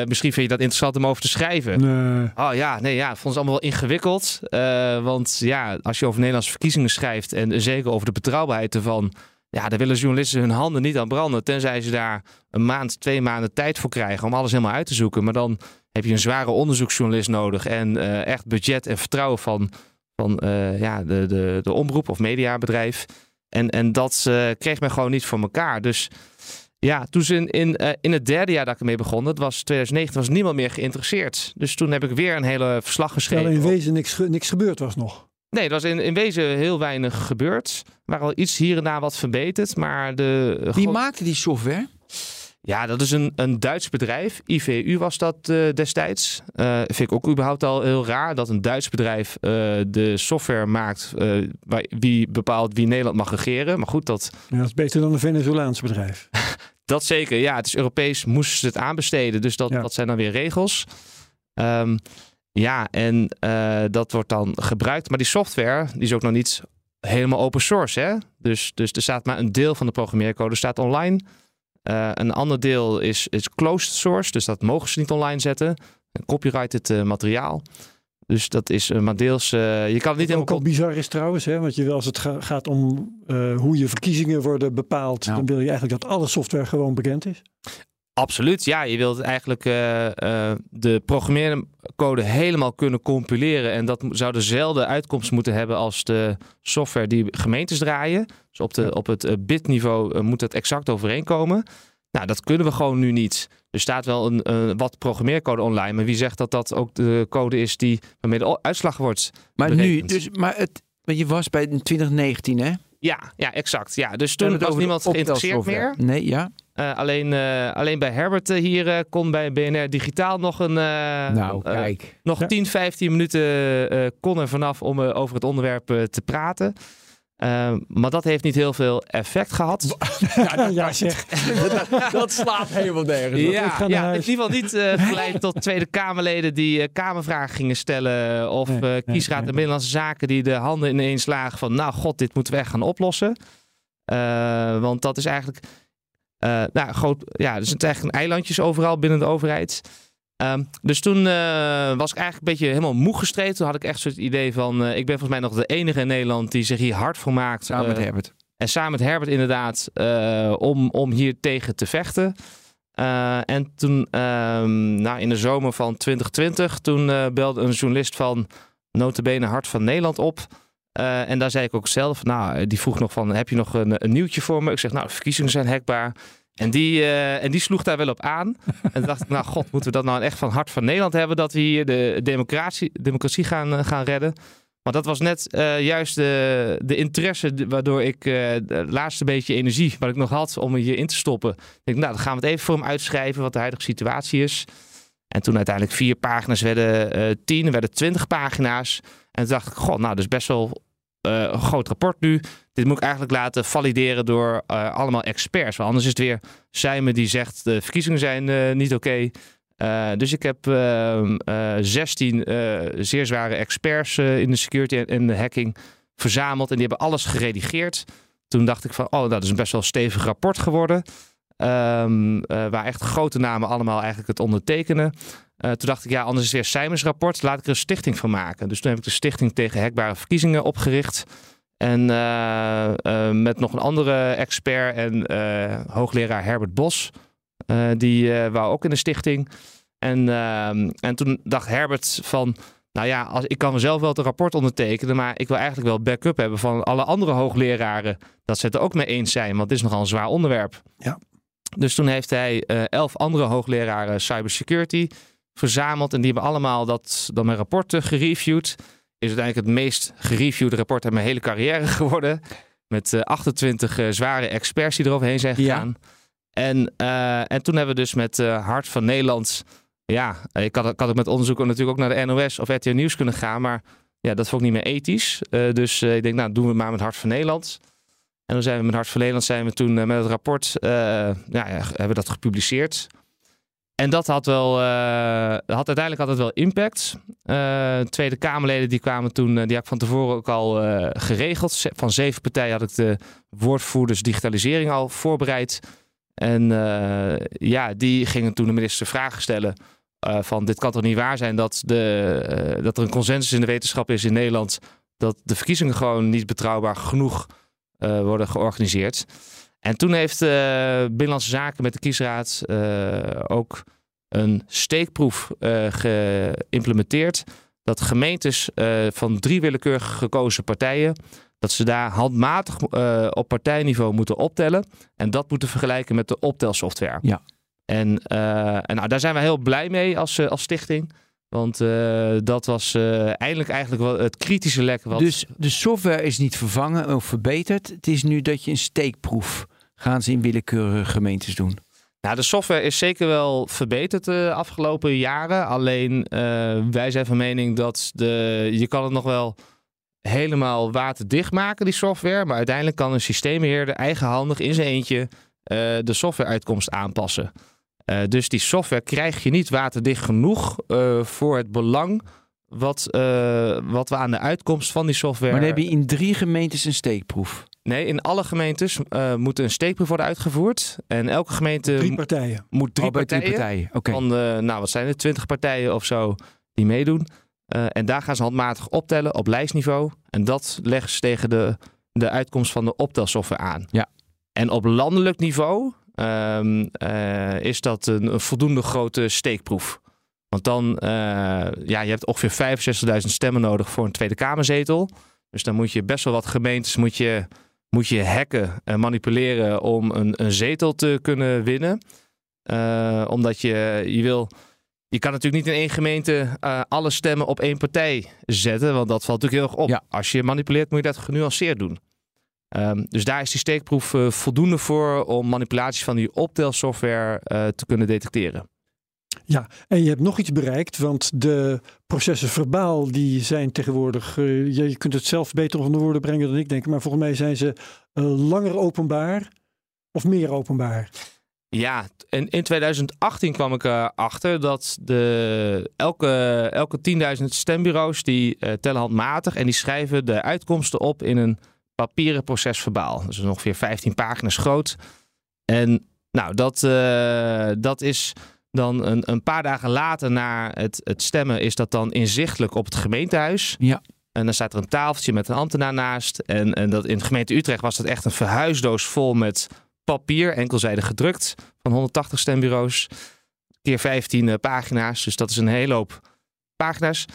misschien vind je dat interessant om over te schrijven. Nee. Oh ja, nee, ja, ik vond het allemaal wel ingewikkeld. want ja, als je over Nederlandse verkiezingen schrijft en zeker over de betrouwbaarheid ervan. Ja, daar willen journalisten hun handen niet aan branden. Tenzij ze daar een maand, twee maanden tijd voor krijgen om alles helemaal uit te zoeken. Maar dan heb je een zware onderzoeksjournalist nodig. En echt budget en vertrouwen van, van ja, de, de, de omroep of mediabedrijf. En, en dat kreeg men gewoon niet voor elkaar. Dus ja, toen ze in, in, in het derde jaar dat ik ermee begon, dat was 2019, was niemand meer geïnteresseerd. Dus toen heb ik weer een hele verslag geschreven. Terwijl in wezen niks, niks gebeurd was nog. Nee, er was in, in wezen heel weinig gebeurd. Er waren al iets hier en daar wat verbeterd, maar de... Wie maakte die software? Ja, dat is een, een Duits bedrijf. IVU was dat uh, destijds. Uh, vind ik ook überhaupt al heel raar dat een Duits bedrijf uh, de software maakt waar, wie bepaalt wie Nederland mag regeren. Maar goed, dat... Ja, dat is beter dan een Venezolaans bedrijf. dat zeker, ja. Het is Europees, moesten ze het aanbesteden. Dus dat, dat zijn dan weer regels. Um, ja, en dat wordt dan gebruikt. Maar die software, die is ook nog niet helemaal open source. Hè? Dus, dus er staat maar een deel van de programmeercode staat online. Uh, een ander deel is, is closed source, dus dat mogen ze niet online zetten. Copyrighted uh, materiaal. Dus dat is uh, maar deels. je kan het niet Wat ook al bizar is trouwens, hè? want je, als het ga, gaat om hoe je verkiezingen worden bepaald, dan wil je eigenlijk dat alle software gewoon bekend is. Absoluut, ja. Je wilt eigenlijk uh, uh, de programmeercode helemaal kunnen compileren. En dat zou dezelfde uitkomst moeten hebben als de software die gemeentes draaien. Dus op, de, op het uh, bitniveau moet het exact overeenkomen. Nou, dat kunnen we gewoon nu niet. Er staat wel een, wat programmeercode online. Maar wie zegt dat dat ook de code is die, waarmee de uitslag wordt Maar nu, dus, maar het, je was bij 2019 hè? Ja, ja, exact. Ja, dus toen was niemand geïnteresseerd meer. Nee, ja. Uh, alleen, uh, alleen bij Herbert uh, hier kon bij BNR Digitaal nog een. nou, kijk. nog ja. 10, 15 minuten kon er vanaf om over het onderwerp te praten. Maar dat heeft niet heel veel effect gehad. ja, dat, ja zeg. dat, dat, slaat helemaal nergens. Ja, ja in ieder geval niet geleid tot Tweede Kamerleden die Kamervragen gingen stellen. Of nee, kiesraad nee, Binnenlandse Zaken die de handen ineens lagen van... nou god, dit moeten we echt gaan oplossen. want dat is eigenlijk uh, nou, groot, ja, er zijn eigenlijk eilandjes overal binnen de overheid. Um, dus toen uh, was ik eigenlijk een beetje helemaal moe gestreden. Toen had ik echt zo'n idee van... Uh, ik ben volgens mij nog de enige in Nederland die zich hier hard voor maakt. Samen met Herbert. En samen met Herbert inderdaad. om, om hier tegen te vechten. en toen, um, nou, in de zomer van 2020... toen belde een journalist van Notabene Hart van Nederland op... Uh, en daar zei ik ook zelf, nou, die vroeg nog van, heb je nog een, een nieuwtje voor me? Ik zeg, nou, de verkiezingen zijn hekbaar. En die, uh, en die sloeg daar wel op aan. en dacht ik, nou god, moeten we dat nou echt van hart van Nederland hebben... dat we hier de democratie, democratie gaan, uh, gaan redden? Maar dat was net juist de, de interesse waardoor ik de laatste beetje energie... wat ik nog had om hier in te stoppen. Ik denk, nou, dan gaan we het even voor hem uitschrijven... wat de huidige situatie is. En toen uiteindelijk vier pagina's werden tien, werden twintig pagina's... En toen dacht ik, god, nou, dat is best wel een groot rapport nu. Dit moet ik eigenlijk laten valideren door uh, allemaal experts. Want anders is het weer Simon die zegt de verkiezingen zijn uh, niet oké. Okay. dus ik heb 16 zeer zware experts in de security en de hacking verzameld. En die hebben alles geredigeerd. Toen dacht ik van, oh, dat is een best wel stevig rapport geworden. Um, waar echt grote namen allemaal eigenlijk het ondertekenen. Toen dacht ik, ja, anders is weer Simons rapport. Laat ik er een stichting van maken. Dus toen heb ik de Stichting tegen Hekbare Verkiezingen opgericht. En uh, uh, met nog een andere expert en hoogleraar Herbert Bos. die wou ook in de stichting. En, en toen dacht Herbert van... Nou ja, als, ik kan mezelf wel het rapport ondertekenen, maar ik wil eigenlijk wel backup hebben van alle andere hoogleraren. Dat ze het er ook mee eens zijn, want het is nogal een zwaar onderwerp. Ja. Dus toen heeft hij elf andere hoogleraren cybersecurity verzameld. En die hebben allemaal dat, dan mijn rapporten gereviewd. Is uiteindelijk het meest gereviewde rapport uit mijn hele carrière geworden. Met 28 uh, eh, zware experts die eroverheen zijn gegaan. En, uh, en toen hebben we dus met Hart van Nederland... Ja, ik had, ik had ook met onderzoeken natuurlijk ook naar de NOS of RTL Nieuws kunnen gaan. Maar ja, dat vond ik niet meer ethisch. dus ik denk, nou, doen we maar met Hart van Nederland. En dan zijn we met Hart van Nederland zijn we toen met het rapport... ja, hebben dat gepubliceerd. En dat had wel, uh, had uiteindelijk had het wel impact. Uh, Tweede Kamerleden die kwamen toen, uh, die had ik van tevoren ook al geregeld. Van zeven partijen had ik de woordvoerders digitalisering al voorbereid. En ja, die gingen toen de minister vragen stellen. van dit kan toch niet waar zijn dat, de, dat er een consensus in de wetenschap is in Nederland. Dat de verkiezingen gewoon niet betrouwbaar genoeg worden georganiseerd. En toen heeft uh, Binnenlandse Zaken met de kiesraad uh, ook een steekproef uh, geïmplementeerd. dat gemeentes eh, van drie willekeurig gekozen partijen, dat ze daar handmatig eh, op partijniveau moeten optellen en dat moeten vergelijken met de optelsoftware. Ja. En, eh, en nou, daar zijn we heel blij mee als, eh, als stichting. Want eh, dat was eh, eindelijk eigenlijk wel het kritische lek. Wat... Dus de software is niet vervangen of verbeterd. Het is nu dat je een steekproef gaan ze in willekeurige gemeentes doen. Nou, de software is zeker wel verbeterd de afgelopen jaren. Alleen eh, wij zijn van mening dat de, je kan het nog wel helemaal waterdicht maken, die software. Maar uiteindelijk kan een systeembeheerder eigenhandig in zijn eentje eh, de softwareuitkomst aanpassen. Eh, dus die software krijg je niet waterdicht genoeg eh, voor het belang wat, eh, wat we aan de uitkomst van die software... Maar dan heb je in drie gemeentes een steekproef. Nee, in alle gemeentes eh, moet een steekproef worden uitgevoerd. En elke gemeente Drie partijen. moet drie Oh, bij partijen, partijen. Oké. van nou wat zijn het, 20 partijen of zo die meedoen. Eh, en daar gaan ze handmatig optellen op lijstniveau. En dat leggen ze tegen de, de uitkomst van de optelsoftware aan. Ja. En op landelijk niveau ehm, eh, is dat een, een voldoende grote steekproef. Want dan, eh, ja, je hebt ongeveer 65.000 stemmen nodig voor een Tweede Kamerzetel. Dus dan moet je best wel wat gemeentes moet je, moet je hacken en manipuleren om een, een zetel te kunnen winnen. Eh, omdat je, je wil. Je kan natuurlijk niet in één gemeente alle stemmen op één partij zetten. Want dat valt natuurlijk heel erg op. Ja. Als je manipuleert, moet je dat genuanceerd doen. Ehm, dus daar is die steekproef eh, voldoende voor om manipulaties van die optelsoftware eh, te kunnen detecteren. Ja, en je hebt nog iets bereikt, want de processen verbaal die zijn tegenwoordig, eh, je, kunt het zelf beter onder woorden brengen dan ik denk, maar volgens mij zijn ze langer openbaar of meer openbaar. Ja, en in 2018 kwam ik erachter dat de, elke, elke 10.000 stembureaus die tellen handmatig en die schrijven de uitkomsten op in een papieren proces verbaal. Dus ongeveer 15 pagina's groot. En nou, dat, eh, dat is dan een, een paar dagen later na het, het stemmen is dat dan inzichtelijk op het gemeentehuis. Ja. En dan staat er een tafeltje met een ambtenaar naast. En, en dat in de gemeente Utrecht was dat echt een verhuisdoos vol met papier, enkelzijdig gedrukt, van 180 stembureaus. Keer 15 eh, pagina's. Dus dat is een hele hoop pagina's.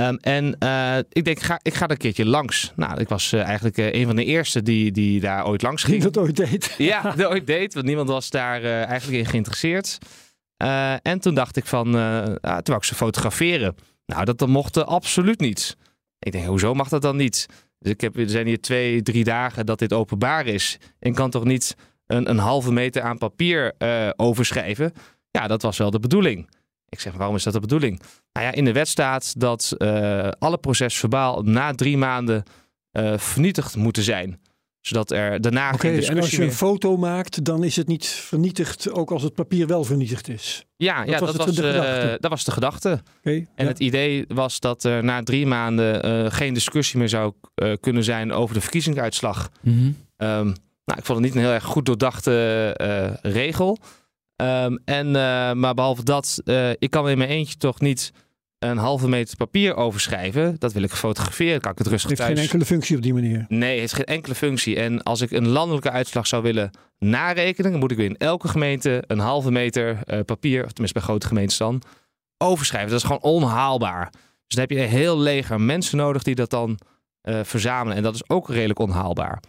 Ehm, en eh, ik denk, ik ga, ik ga er een keertje langs. Nou, ik was eh, eigenlijk eh, een van de eerste die, die daar ooit langs Ging dat ooit deed. Ja, dat ooit deed, want niemand was daar eigenlijk in geïnteresseerd. En toen dacht ik van, ah, toen wou ik ze fotograferen. Nou, dat, dat mocht absoluut niet. Ik denk, hoezo mag dat dan niet? Dus ik heb, er zijn hier twee, drie dagen dat dit openbaar is. En kan toch niet een, een halve meter aan papier overschrijven? Ja, dat was wel de bedoeling. Ik zeg, waarom is dat de bedoeling? Nou ja, in de wet staat dat eh, alle procesverbaal na drie maanden eh, vernietigd moeten zijn. Zodat er daarna Oké, geen en als discussie je een meer... foto maakt, dan is het niet vernietigd, ook als het papier wel vernietigd is. Ja, ja was dat, het- was, de eh, gedachte. dat was de gedachte. Oké, En ja. het idee was dat er na drie maanden eh, geen discussie meer zou kunnen zijn over de verkiezingsuitslag. Mhm. Ehm, nou, ik vond het niet een heel erg goed doordachte eh, regel. Ehm, en, eh, maar behalve dat, eh, ik kan in mijn eentje toch niet een halve meter papier overschrijven. Dat wil ik fotograferen, kan ik het rustig heeft thuis... geen enkele functie op die manier. Nee, het heeft geen enkele functie. En als ik een landelijke uitslag zou willen narekenen, dan moet ik weer in elke gemeente een halve meter eh, papier, of tenminste bij grote gemeentes dan, overschrijven. Dat is gewoon onhaalbaar. Dus dan heb je een heel leger mensen nodig die dat dan verzamelen. En dat is ook redelijk onhaalbaar.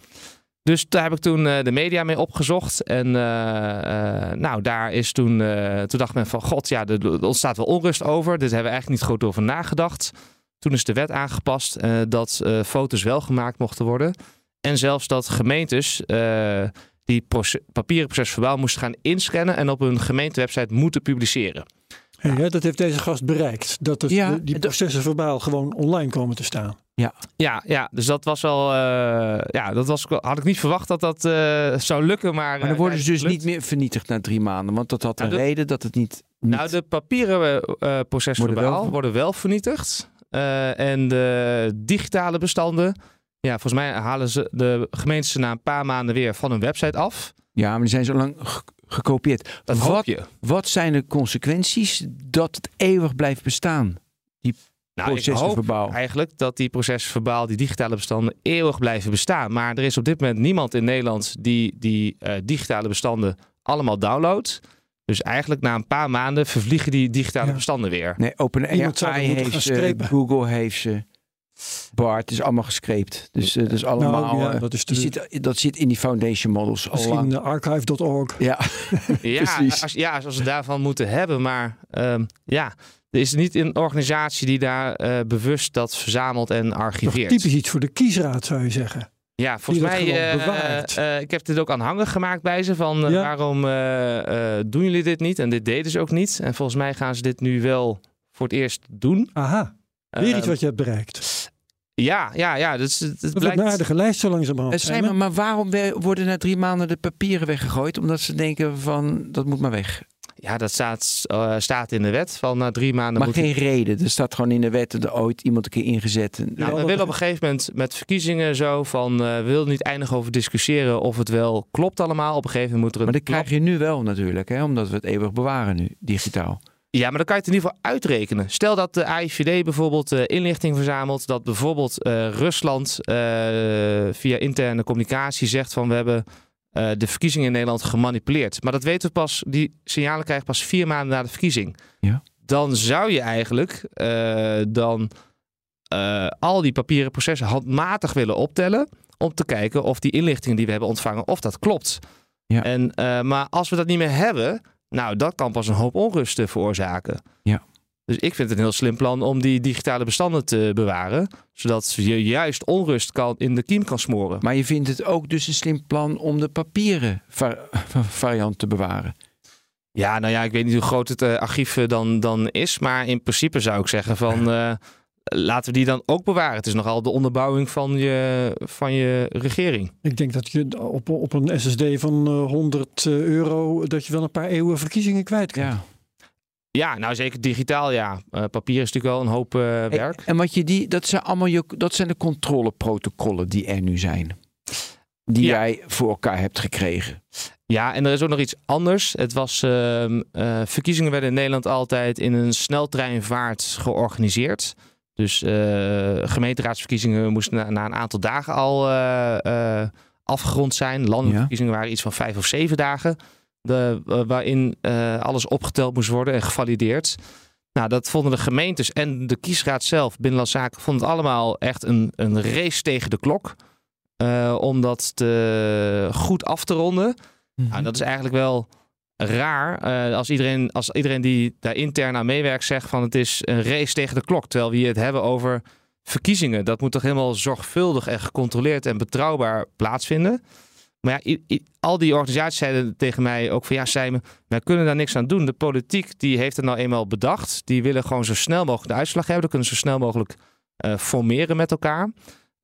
Dus daar heb ik toen eh, de media mee opgezocht. En eh, eh, nou, daar is toen, eh, toen dacht men van, god, ja, er er ontstaat wel onrust over. Dit hebben we eigenlijk niet goed over nagedacht. Toen is de wet aangepast eh, dat eh, foto's wel gemaakt mochten worden. En zelfs dat gemeentes eh, die papieren procesverbaal moesten gaan inscannen en op hun gemeentewebsite moeten publiceren. Hey, hè, dat heeft deze gast bereikt. Dat het, Ja, die processen verbaal gewoon online komen te staan. Ja, ja dus dat was wel. eh, ja, dat was, had ik niet verwacht dat dat eh, zou lukken. Maar, Maar dan eh, worden ze dus niet meer vernietigd na drie maanden. Want dat had een Nou, de- reden dat het niet... niet... Nou, de papieren eh procesverbaal Worden worden wel- wel, vernietigd. En de digitale bestanden. Ja, volgens mij halen ze de gemeentes ze na een paar maanden weer van hun website af. Ja, maar die zijn zo lang ge- gekopieerd. Dat wat, wat zijn de consequenties dat het eeuwig blijft bestaan? Nou, ik processen hoop verbaal. eigenlijk dat die procesverbaal, die digitale bestanden, eeuwig blijven bestaan. Maar er is op dit moment niemand in Nederland die die eh, digitale bestanden allemaal downloadt. Dus eigenlijk na een paar maanden vervliegen die digitale Ja. bestanden weer. Nee, OpenAI heeft ze. Google heeft ze. Bart is allemaal gescreept. Dus eh, dat is allemaal. Nou, ja, eh, dat is die de- zit, dat zit in die foundation models lang. Misschien archive.org. Ja, Ja, Precies. als, ja, als we daarvan moeten hebben. Maar ehm, ja, er is niet een organisatie die daar eh, bewust dat verzamelt en Toch archiveert. typisch iets voor de kiesraad zou je zeggen. Ja, volgens mij, eh, bewaart. eh, ik heb dit ook aanhangig gemaakt bij ze. Van Ja. waarom eh, eh, doen jullie dit niet? En dit deden ze ook niet. En volgens mij gaan ze dit nu wel voor het eerst doen. Aha, weer iets Ehm, wat je hebt bereikt. Ja, ja, ja. Dus het, het Dat blijkt... een aardige lijst zo langzamerhand. zijn maar, maar waarom worden na drie maanden de papieren weggegooid? Omdat ze denken van dat moet maar weg. Ja, dat staat, eh, staat in de wet. Van na drie maanden maar moet geen reden. Er staat gewoon in de wet dat er ooit iemand een keer ingezet. Nou, we dat- willen op een gegeven moment met verkiezingen zo van... eh, we willen niet eindig over discussiëren of het wel klopt allemaal. Op een gegeven moment moet er maar dat krijg je nu wel natuurlijk, hè? omdat we het eeuwig bewaren nu, digitaal. Ja, maar dan kan je het in ieder geval uitrekenen. Stel dat de AIVD bijvoorbeeld eh, inlichting verzamelt. Dat bijvoorbeeld Rusland via interne communicatie zegt van we hebben eh, de verkiezingen in Nederland gemanipuleerd. Maar dat weten we pas, die signalen krijgen pas vier maanden na de verkiezing. Ja. Dan zou je eigenlijk eh, dan eh, al die papieren processen handmatig willen optellen. Om te kijken of die inlichtingen die we hebben ontvangen, of dat klopt. Ja. En, maar als we dat niet meer hebben, nou, dat kan pas een hoop onrust veroorzaken. Ja. Dus ik vind het een heel slim plan om die digitale bestanden te bewaren. Zodat je juist onrust kan, in de kiem kan smoren. Maar je vindt het ook dus een slim plan om de papieren va- variant te bewaren. Ja, nou ja, ik weet niet hoe groot het eh, archief eh, dan, dan is. Maar in principe zou ik zeggen van... eh, laten we die dan ook bewaren. Het is nogal de onderbouwing van je, van je regering. Ik denk dat je op, op een SSD van eh, 100 euro... dat je wel een paar eeuwen verkiezingen kwijt kunt. Ja. Ja, nou zeker digitaal, ja. Eh, papier is natuurlijk wel een hoop eh, werk. En wat je die, dat zijn allemaal je, dat zijn de controleprotocollen die er nu zijn. Die Ja. jij voor elkaar hebt gekregen. Ja, en er is ook nog iets anders. Het was, ehm, eh, verkiezingen werden in Nederland altijd in een sneltreinvaart georganiseerd. Dus gemeenteraadsverkiezingen moesten na, na een aantal dagen al afgerond zijn. Landelijke Ja. verkiezingen waren iets van vijf of zeven dagen. De, eh, waarin eh, alles opgeteld moest worden en gevalideerd. Nou, dat vonden de gemeentes en de kiesraad zelf, Binnenlandse Zaken, vonden het allemaal echt een, een race tegen de klok. eh, om dat te, goed af te ronden. Nou, dat is eigenlijk wel raar als, iedereen, als iedereen die daar intern aan meewerkt zegt van het is een race tegen de klok. Terwijl we hier het hebben over verkiezingen. Dat moet toch helemaal zorgvuldig en gecontroleerd en betrouwbaar plaatsvinden. Maar ja, al die organisaties zeiden tegen mij ook van ja, Simon, wij kunnen daar niks aan doen. De politiek die heeft het nou eenmaal bedacht. Die willen gewoon zo snel mogelijk de uitslag hebben. Dan kunnen ze zo snel mogelijk eh, formeren met elkaar.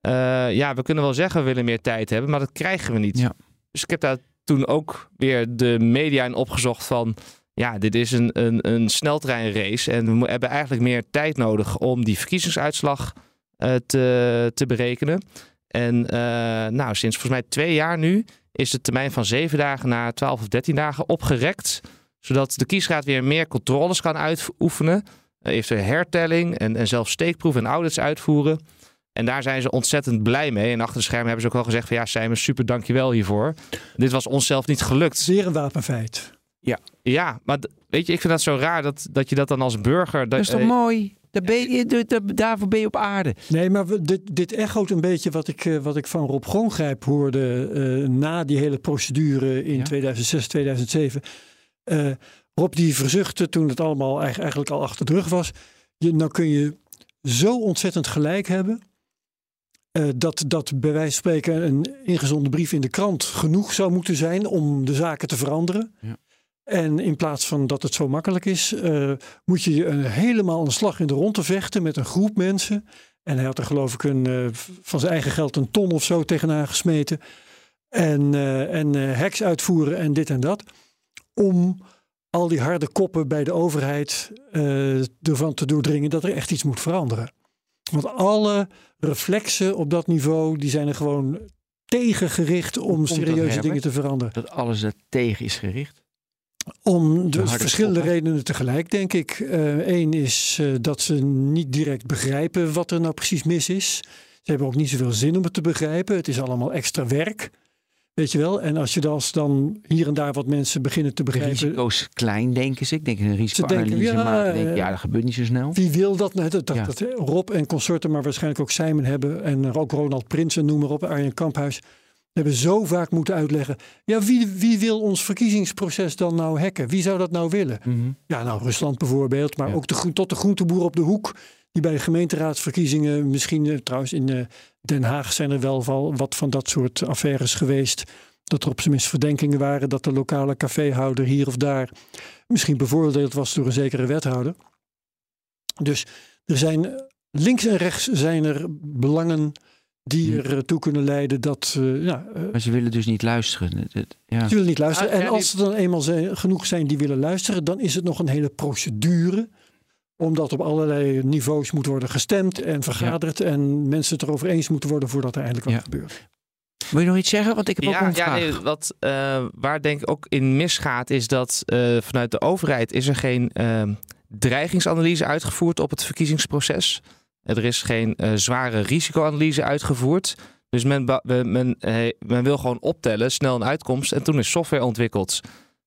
Eh, ja, we kunnen wel zeggen we willen meer tijd hebben, maar dat krijgen we niet. Ja. Dus ik heb daar toen ook weer de media in opgezocht van... ja, dit is een, een, een sneltreinrace en we hebben eigenlijk meer tijd nodig... om die verkiezingsuitslag eh, te, te berekenen. En eh, nou, sinds volgens mij twee jaar nu is de termijn van zeven dagen naar 12 of 13 dagen opgerekt. Zodat de kiesraad weer meer controles kan uitoefenen. Uh, eventueel hertelling en, en zelfs steekproeven en audits uitvoeren. En daar zijn ze ontzettend blij mee. En achter de schermen hebben ze ook al gezegd van ja, Simon, super dankjewel hiervoor. Dit was onszelf niet gelukt. Weer een wapenfeit. Ja, maar d- weet je, ik vind dat zo raar dat, dat je dat dan als burger... Dat is toch eh, mooi? Daar ben je, da- da- daarvoor ben je op aarde. Nee, maar dit, dit echoot een beetje wat ik, eh, wat ik van Rob Groongrijp hoorde eh, na die hele procedure in Ja. 2006, 2007. Eh, Rob die verzuchtte toen het allemaal eigenlijk, al achter de rug was. Je, nou kun je zo ontzettend gelijk hebben. dat, dat bij wijze van spreken een ingezonden brief in de krant genoeg zou moeten zijn om de zaken te veranderen. Ja. En in plaats van dat het zo makkelijk is, eh, moet je een, helemaal een slag in de ronde vechten met een groep mensen. En hij had er geloof ik een, eh, van zijn eigen geld een ton of zo tegenaan gesmeten. En, eh, en hacks uitvoeren en dit en dat. Om al die harde koppen bij de overheid ervan te doordringen dat er echt iets moet veranderen. Want alle reflexen op dat niveau, die zijn er gewoon tegengericht om komt dat, serieuze dingen te veranderen. Dat alles er tegen is gericht. Om de harde verschillende redenen tegelijk, denk ik. Eén is eh, dat ze niet direct begrijpen wat er nou precies mis is. Ze hebben ook niet zoveel zin om het te begrijpen. Het is allemaal extra werk. Weet je wel? En als je als dan hier en daar wat mensen beginnen te begrijpen. risico's klein, denken ze. Ik denk een denken, risicoanalyse ja, maken. Denk, eh, ja, dat gebeurt niet zo snel. Wie wil dat? Nou, dat, dat, Ja. dat Rob en consorten, maar waarschijnlijk ook Simon hebben. En ook Ronald Prins en noem maar op, Arjen Kamphuis. Hebben zo vaak moeten uitleggen. Ja, wie, wie wil ons verkiezingsproces dan nou hacken? Wie zou dat nou willen? Mhm. Ja, nou, Rusland bijvoorbeeld. Maar Ja. ook de, tot de groenteboer op de hoek. Die bij de gemeenteraadsverkiezingen, misschien eh, trouwens in eh, Den Haag zijn er wel wel wat van dat soort affaires geweest. Dat er op zijn minst verdenkingen waren dat de lokale caféhouder hier of daar misschien bevoordeeld was door een zekere wethouder. Dus er zijn links en rechts zijn er belangen die ertoe kunnen leiden dat eh, ja, eh, Maar ze willen dus niet luisteren. Ja. ze willen niet luisteren. Ah, ja, en als er dan eenmaal zijn, genoeg zijn die willen luisteren, dan is het nog een hele procedure. Omdat op allerlei niveaus moet worden gestemd en vergaderd. En mensen het erover eens moeten worden voordat er eindelijk wat Ja. gebeurt. Wil je nog iets zeggen? Want ik heb ook Ja, een ja vraag. nee, wat, eh, waar denk ik ook in misgaat, is dat eh, vanuit de overheid is er geen ehm, dreigingsanalyse uitgevoerd op het verkiezingsproces. Er is geen eh, zware risicoanalyse uitgevoerd. Dus men, men, eh, men wil gewoon optellen, snel een uitkomst. En toen is software ontwikkeld.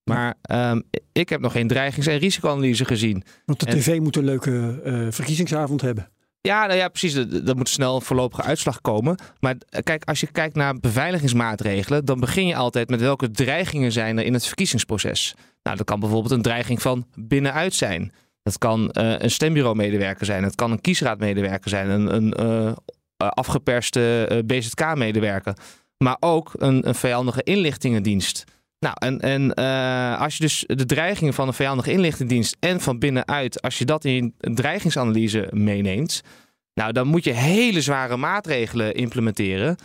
Maar ehm, ik heb nog geen dreigings- en risicoanalyse gezien. Want de En- tv moet een leuke eh, verkiezingsavond hebben. Ja, nou ja, precies. Er moet snel een voorlopige uitslag komen. Maar kijk, als je kijkt naar beveiligingsmaatregelen, dan begin je altijd met welke dreigingen zijn er in het verkiezingsproces. Nou, dat kan bijvoorbeeld een dreiging van binnenuit zijn. Dat kan eh, een stembureau-medewerker zijn. Het kan een kiesraadmedewerker zijn. Een, een eh, afgeperste eh, BZK-medewerker. Maar ook een, een vijandige inlichtingendienst. Nou, en, en als je dus de dreigingen van een vijandige inlichtingendienst en van binnenuit, als je dat in een dreigingsanalyse meeneemt, nou, dan moet je hele zware maatregelen implementeren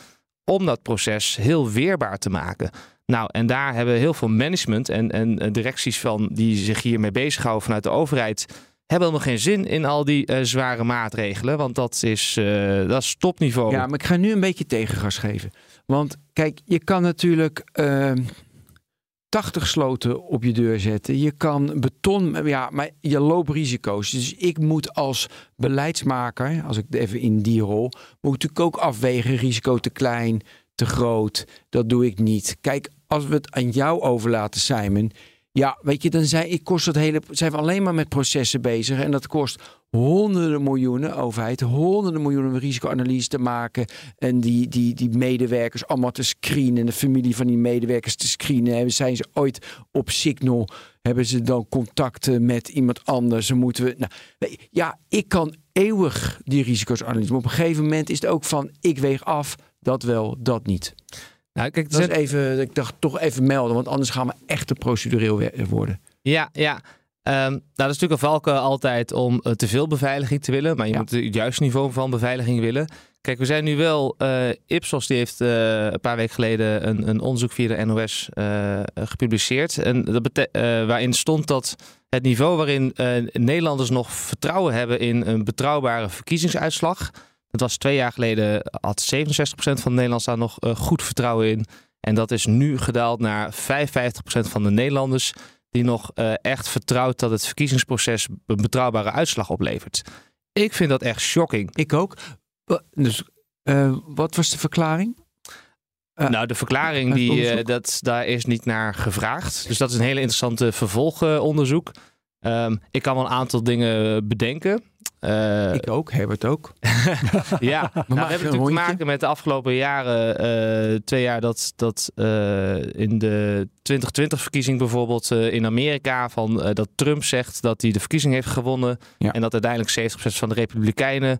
om dat proces heel weerbaar te maken. Nou, en daar hebben heel veel management en, en eh, directies van die zich hiermee bezighouden vanuit de overheid, hebben helemaal geen zin in al die eh, zware maatregelen, want dat is, eh, dat is topniveau. Ja, maar ik ga nu een beetje tegengas geven. Want kijk, je kan natuurlijk ehm 80 sloten op je deur zetten. Je kan beton, ja, maar je loopt risico's. Dus ik moet als beleidsmaker, als ik even in die rol, moet ik ook afwegen: risico te klein, te groot. Dat doe ik niet. Kijk, als we het aan jou overlaten, Simon. Ja, weet je, dan zijn, ik kost dat hele, zijn we alleen maar met processen bezig. En dat kost honderden miljoenen, overheid, honderden miljoenen risicoanalyse te maken. En die, die, die medewerkers allemaal te screenen. De familie van die medewerkers te screenen. Hebben- Zijn ze ooit op Signal? Hebben ze dan contacten met iemand anders? Dan moeten we. Nou, ja, ik kan eeuwig die risico's analyseren. Maar op een gegeven moment is het ook van: ik weeg af. Dat wel, dat niet. Nou, kijk, Dat is even, ik dacht toch even melden, want anders gaan we echt te procedureel worden. Ja, ja. Ehm, nou, dat is natuurlijk een valkuil altijd om eh, te veel beveiliging te willen. Maar je Ja. moet het juiste niveau van beveiliging willen. Kijk, we zijn nu wel... eh, Ipsos die heeft eh, een paar weken geleden een, een onderzoek via de NOS gepubliceerd. En dat waarin stond dat het niveau waarin Nederlanders nog vertrouwen hebben in een betrouwbare verkiezingsuitslag. Dat was twee jaar geleden, had 67% van de Nederlanders daar nog eh, goed vertrouwen in. En dat is nu gedaald naar 55% van de Nederlanders die nog eh, echt vertrouwt dat het verkiezingsproces een betrouwbare uitslag oplevert. Ik vind dat echt shocking. Ik ook. Dus, eh, wat was de verklaring? Nou, de verklaring, Het die, dat, daar is niet naar gevraagd. Dus dat is een hele interessante vervolgonderzoek. Ehm, ik kan wel een aantal dingen bedenken. Eh, ik ook, Herbert ook. Ja, nou, we hebben natuurlijk te maken met de afgelopen jaren, eh, twee jaar dat, dat eh, in de 2020-verkiezing bijvoorbeeld in Amerika, van, dat Trump zegt dat hij de verkiezing heeft gewonnen. Ja. En dat uiteindelijk 70% van de Republikeinen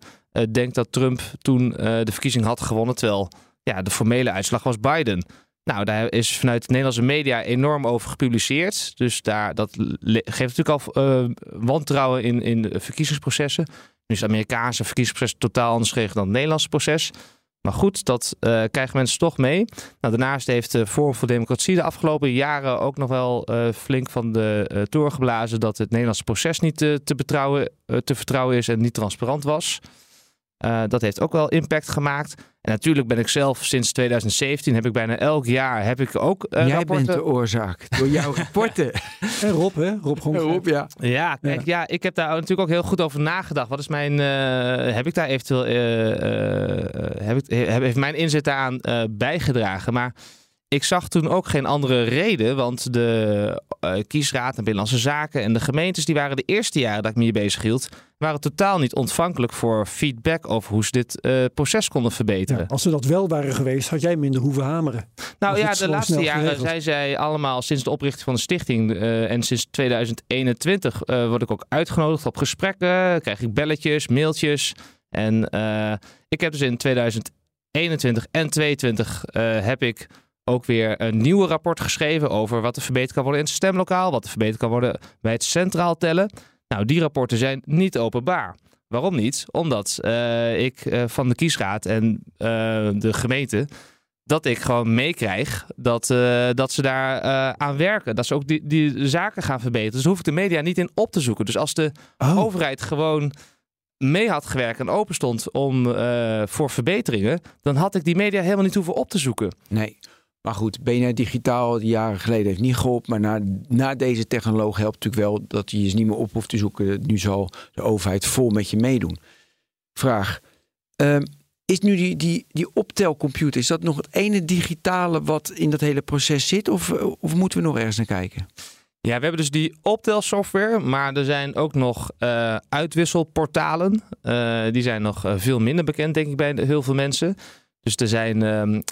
denkt dat Trump toen de verkiezing had gewonnen, terwijl ja, de formele uitslag was Biden. Nou, daar is vanuit de Nederlandse media enorm over gepubliceerd. Dus daar, dat geeft natuurlijk al eh, wantrouwen in, in de verkiezingsprocessen. Nu is het Amerikaanse verkiezingsproces totaal anders geregeld dan het Nederlandse proces. Maar goed, dat eh, krijgen mensen toch mee. Nou, daarnaast heeft de Forum voor Democratie de afgelopen jaren ook nog wel eh, flink van de toren geblazen dat het Nederlandse proces niet te, te, betrouwen, te vertrouwen is en niet transparant was. Dat heeft ook wel impact gemaakt. En natuurlijk ben ik zelf sinds 2017, heb ik bijna elk jaar, heb ik ook uh, Jij rapporten. bent de oorzaak door jouw rapporten. en Rob, hè? Rob. Rob, ja. Ja, kijk, ja. ja. ik heb daar natuurlijk ook heel goed over nagedacht. Wat is mijn, uh, heb ik daar eventueel, uh, heb ik, heeft mijn inzet daaraan bijgedragen? Maar ik zag toen ook geen andere reden, want de uh, kiesraad en Binnenlandse Zaken en de gemeentes die waren de eerste jaren dat ik me hier bezig hield, waren totaal niet ontvankelijk voor feedback over hoe ze dit uh, proces konden verbeteren. Ja, als ze dat wel waren geweest, had jij minder hoeven hameren. Nou ja, de laatste jaren zijn zij allemaal sinds de oprichting van de stichting uh, en sinds 2021 word ik ook uitgenodigd op gesprekken, krijg ik belletjes, mailtjes. En ik heb dus in 2021 en 2022 heb ik ook weer een nieuw rapport geschreven over wat er verbeterd kan worden in het stemlokaal, wat er verbeterd kan worden bij het centraal tellen. Nou, die rapporten zijn niet openbaar. Waarom niet? Omdat uh, ik uh, van de kiesraad en uh, de gemeente dat ik gewoon meekrijg dat, dat ze daar aan werken. Dat ze ook die, die zaken gaan verbeteren. Dus hoef ik de media niet in op te zoeken. Dus als de oh. overheid gewoon mee had gewerkt en open stond om, voor verbeteringen, dan had ik die media helemaal niet hoeven op te zoeken. Nee. Maar goed, BNR Digitaal, jaren geleden heeft niet geholpen. Maar na, na deze technologie helpt natuurlijk wel dat je je niet meer op hoeft te zoeken. Nu zal de overheid vol met je meedoen. Vraag. Um, is nu die, die, die optelcomputer, is dat nog het ene digitale wat in dat hele proces zit? Of, of moeten we nog ergens naar kijken? Ja, we hebben dus die optelsoftware, maar er zijn ook nog uh, uitwisselportalen. Uh, die zijn nog uh, veel minder bekend, denk ik, bij heel veel mensen. Dus er zijn um,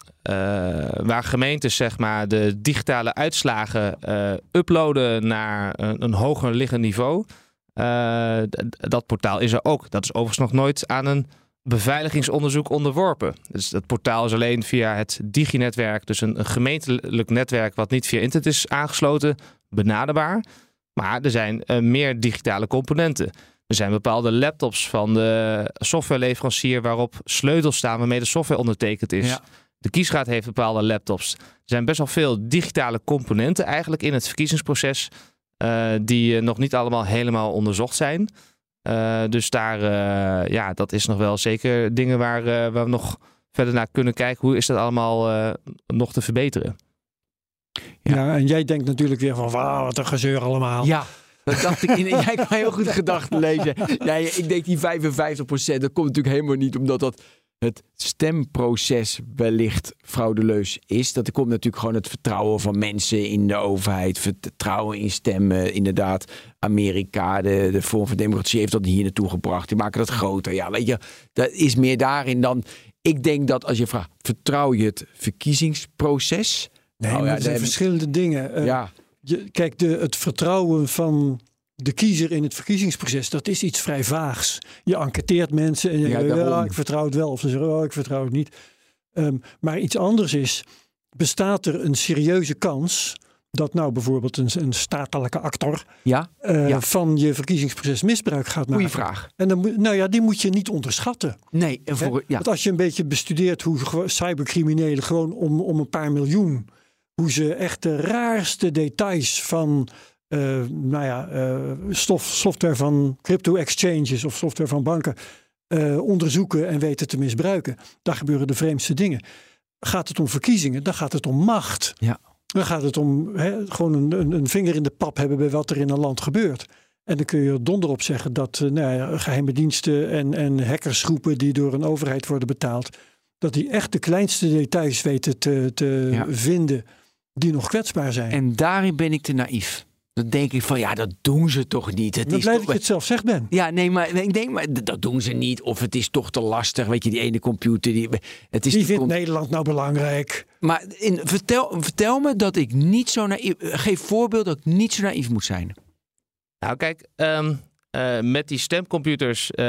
waar gemeentes zeg maar, de digitale uitslagen uh, uploaden naar een, een hoger liggend niveau. Uh, dat portaal is er ook. Dat is overigens nog nooit aan een beveiligingsonderzoek onderworpen. Dus dat portaal is alleen via het Diginetwerk, dus een, een gemeentelijk netwerk wat niet via internet is aangesloten, benaderbaar. Maar er zijn meer digitale componenten. Er zijn bepaalde laptops van de softwareleverancier waarop sleutels staan waarmee de software ondertekend is. De kiesraad heeft bepaalde laptops. Er zijn best wel veel digitale componenten eigenlijk in het verkiezingsproces uh, die nog niet allemaal helemaal onderzocht zijn. Uh, dus daar, uh, ja, dat is nog wel zeker dingen waar, waar we nog verder naar kunnen kijken. Hoe is dat allemaal nog te verbeteren? Ja. ja. en jij denkt natuurlijk weer van, wauw, wat een gezeur allemaal. Ja, dat dacht ik. In, jij kan heel goed gedachten lezen. Ja, ik denk die 55%, dat komt natuurlijk helemaal niet omdat dat het stemproces wellicht fraudeleus is. Dat er komt natuurlijk gewoon het vertrouwen van mensen in de overheid. Vertrouwen in stemmen. Inderdaad, Amerika, de, de vorm van democratie heeft dat hier naartoe gebracht. Die maken dat groter. Ja, weet je, dat is meer daarin dan... Ik denk dat als je vraagt, vertrouw je het verkiezingsproces? Nee, nou, ja, zijn verschillende dingen. Uh, ja. Je, kijk, de, het vertrouwen van de kiezer in het verkiezingsproces, dat is iets vrij vaags. Je enquêteert mensen en je ja, zegt, ja, ik vertrouw het wel. Of ze zeggen, oh, ik vertrouw het niet. Um, maar iets anders is, bestaat er een serieuze kans dat nou bijvoorbeeld een, een statelijke actor ja? Uh, ja. van je verkiezingsproces misbruik gaat maken. Goeie vraag. En dan, nou ja, die moet je niet onderschatten. Nee, en voor, ja. Want als je een beetje bestudeert hoe cybercriminelen gewoon om, om een paar miljoen hoe ze echt de raarste details van uh, nou ja, uh, stof, software van crypto exchanges of software van banken uh, onderzoeken en weten te misbruiken. Daar gebeuren de vreemdste dingen. Gaat het om verkiezingen, dan gaat het om macht. Ja. Dan gaat het om gewoon een, een, een, vinger in de pap hebben bij wat er in een land gebeurt. En dan kun je donder op zeggen dat nou ja, geheime diensten en, en hackersgroepen die door een overheid worden betaald, dat die echt de kleinste details weten te, te ja. vinden die nog kwetsbaar zijn. En daarin ben ik te naïef. Dan denk ik van ja, dat doen ze toch niet. Het dan is blij toch... dat je het zelf zegt ben. Ja, nee, maar ik denk maar dat doen ze niet. Of het is toch te lastig. Weet je, die ene computer. Die, het is die vindt Nederland nou belangrijk. Maar in, vertel, vertel me dat ik niet zo naïef. Geef voorbeeld dat ik niet zo naïef moet zijn. Nou, kijk, um, uh, met die stemcomputers uh,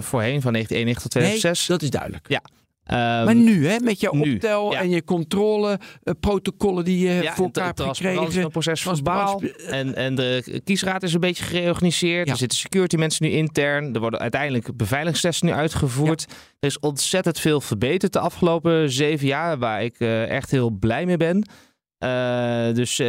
voorheen van 1991 tot 2006. Nee, dat is duidelijk. Ja, Um, maar nu, hè, met je optel en je controleprotocollen uh, die je ja, voor elkaar hebt gekregen. Het proces van baal. En, en de kiesraad is een beetje gereorganiseerd. Ja. Er zitten security mensen nu intern. Er worden uiteindelijk beveiligingstesten nu uitgevoerd. Er is ontzettend veel verbeterd de afgelopen zeven jaar, waar ik uh, echt heel blij mee ben. Uh, dus uh,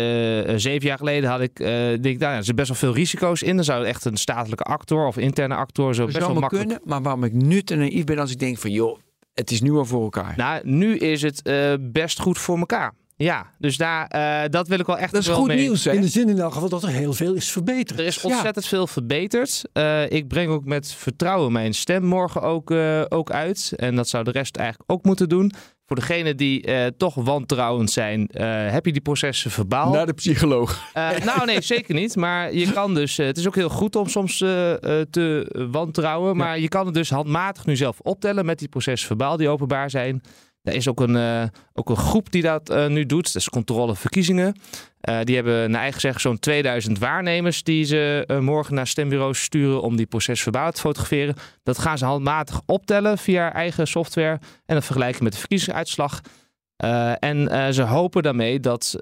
zeven jaar geleden had ik, uh, denk ik, nou, er zitten best wel veel risico's in. Dan zou echt een statelijke actor of interne actor zo best wel makkelijk... kunnen. Maar waarom ik nu te naïef ben als ik denk van, joh, het is nu al voor elkaar. Nou, nu is het uh, best goed voor elkaar. Ja, dus daar, uh, dat wil ik wel echt. Dat is wel goed mee. nieuws. Hè? In de zin in elk geval dat er heel veel is verbeterd. Er is ontzettend ja. veel verbeterd. Uh, ik breng ook met vertrouwen mijn stem morgen ook, uh, ook uit. En dat zou de rest eigenlijk ook moeten doen. Voor degenen die eh, toch wantrouwend zijn, eh, heb je die processen verbaal. Naar de psycholoog. Eh, nou, nee, zeker niet. Maar je kan dus. het is ook heel goed om soms te wantrouwen. Maar je kan het dus handmatig nu zelf optellen met die processen verbaal die openbaar zijn. Er is ook een, eh, ook een groep die dat eh, nu doet. Dat is controle verkiezingen. Eh, die hebben naar eigen zeggen zo'n 2000 waarnemers die ze morgen naar stembureaus sturen om die proces verbaal te fotograferen. Dat gaan ze handmatig optellen via eigen software en dan vergelijken met de verkiezingsuitslag. En ze hopen daarmee dat,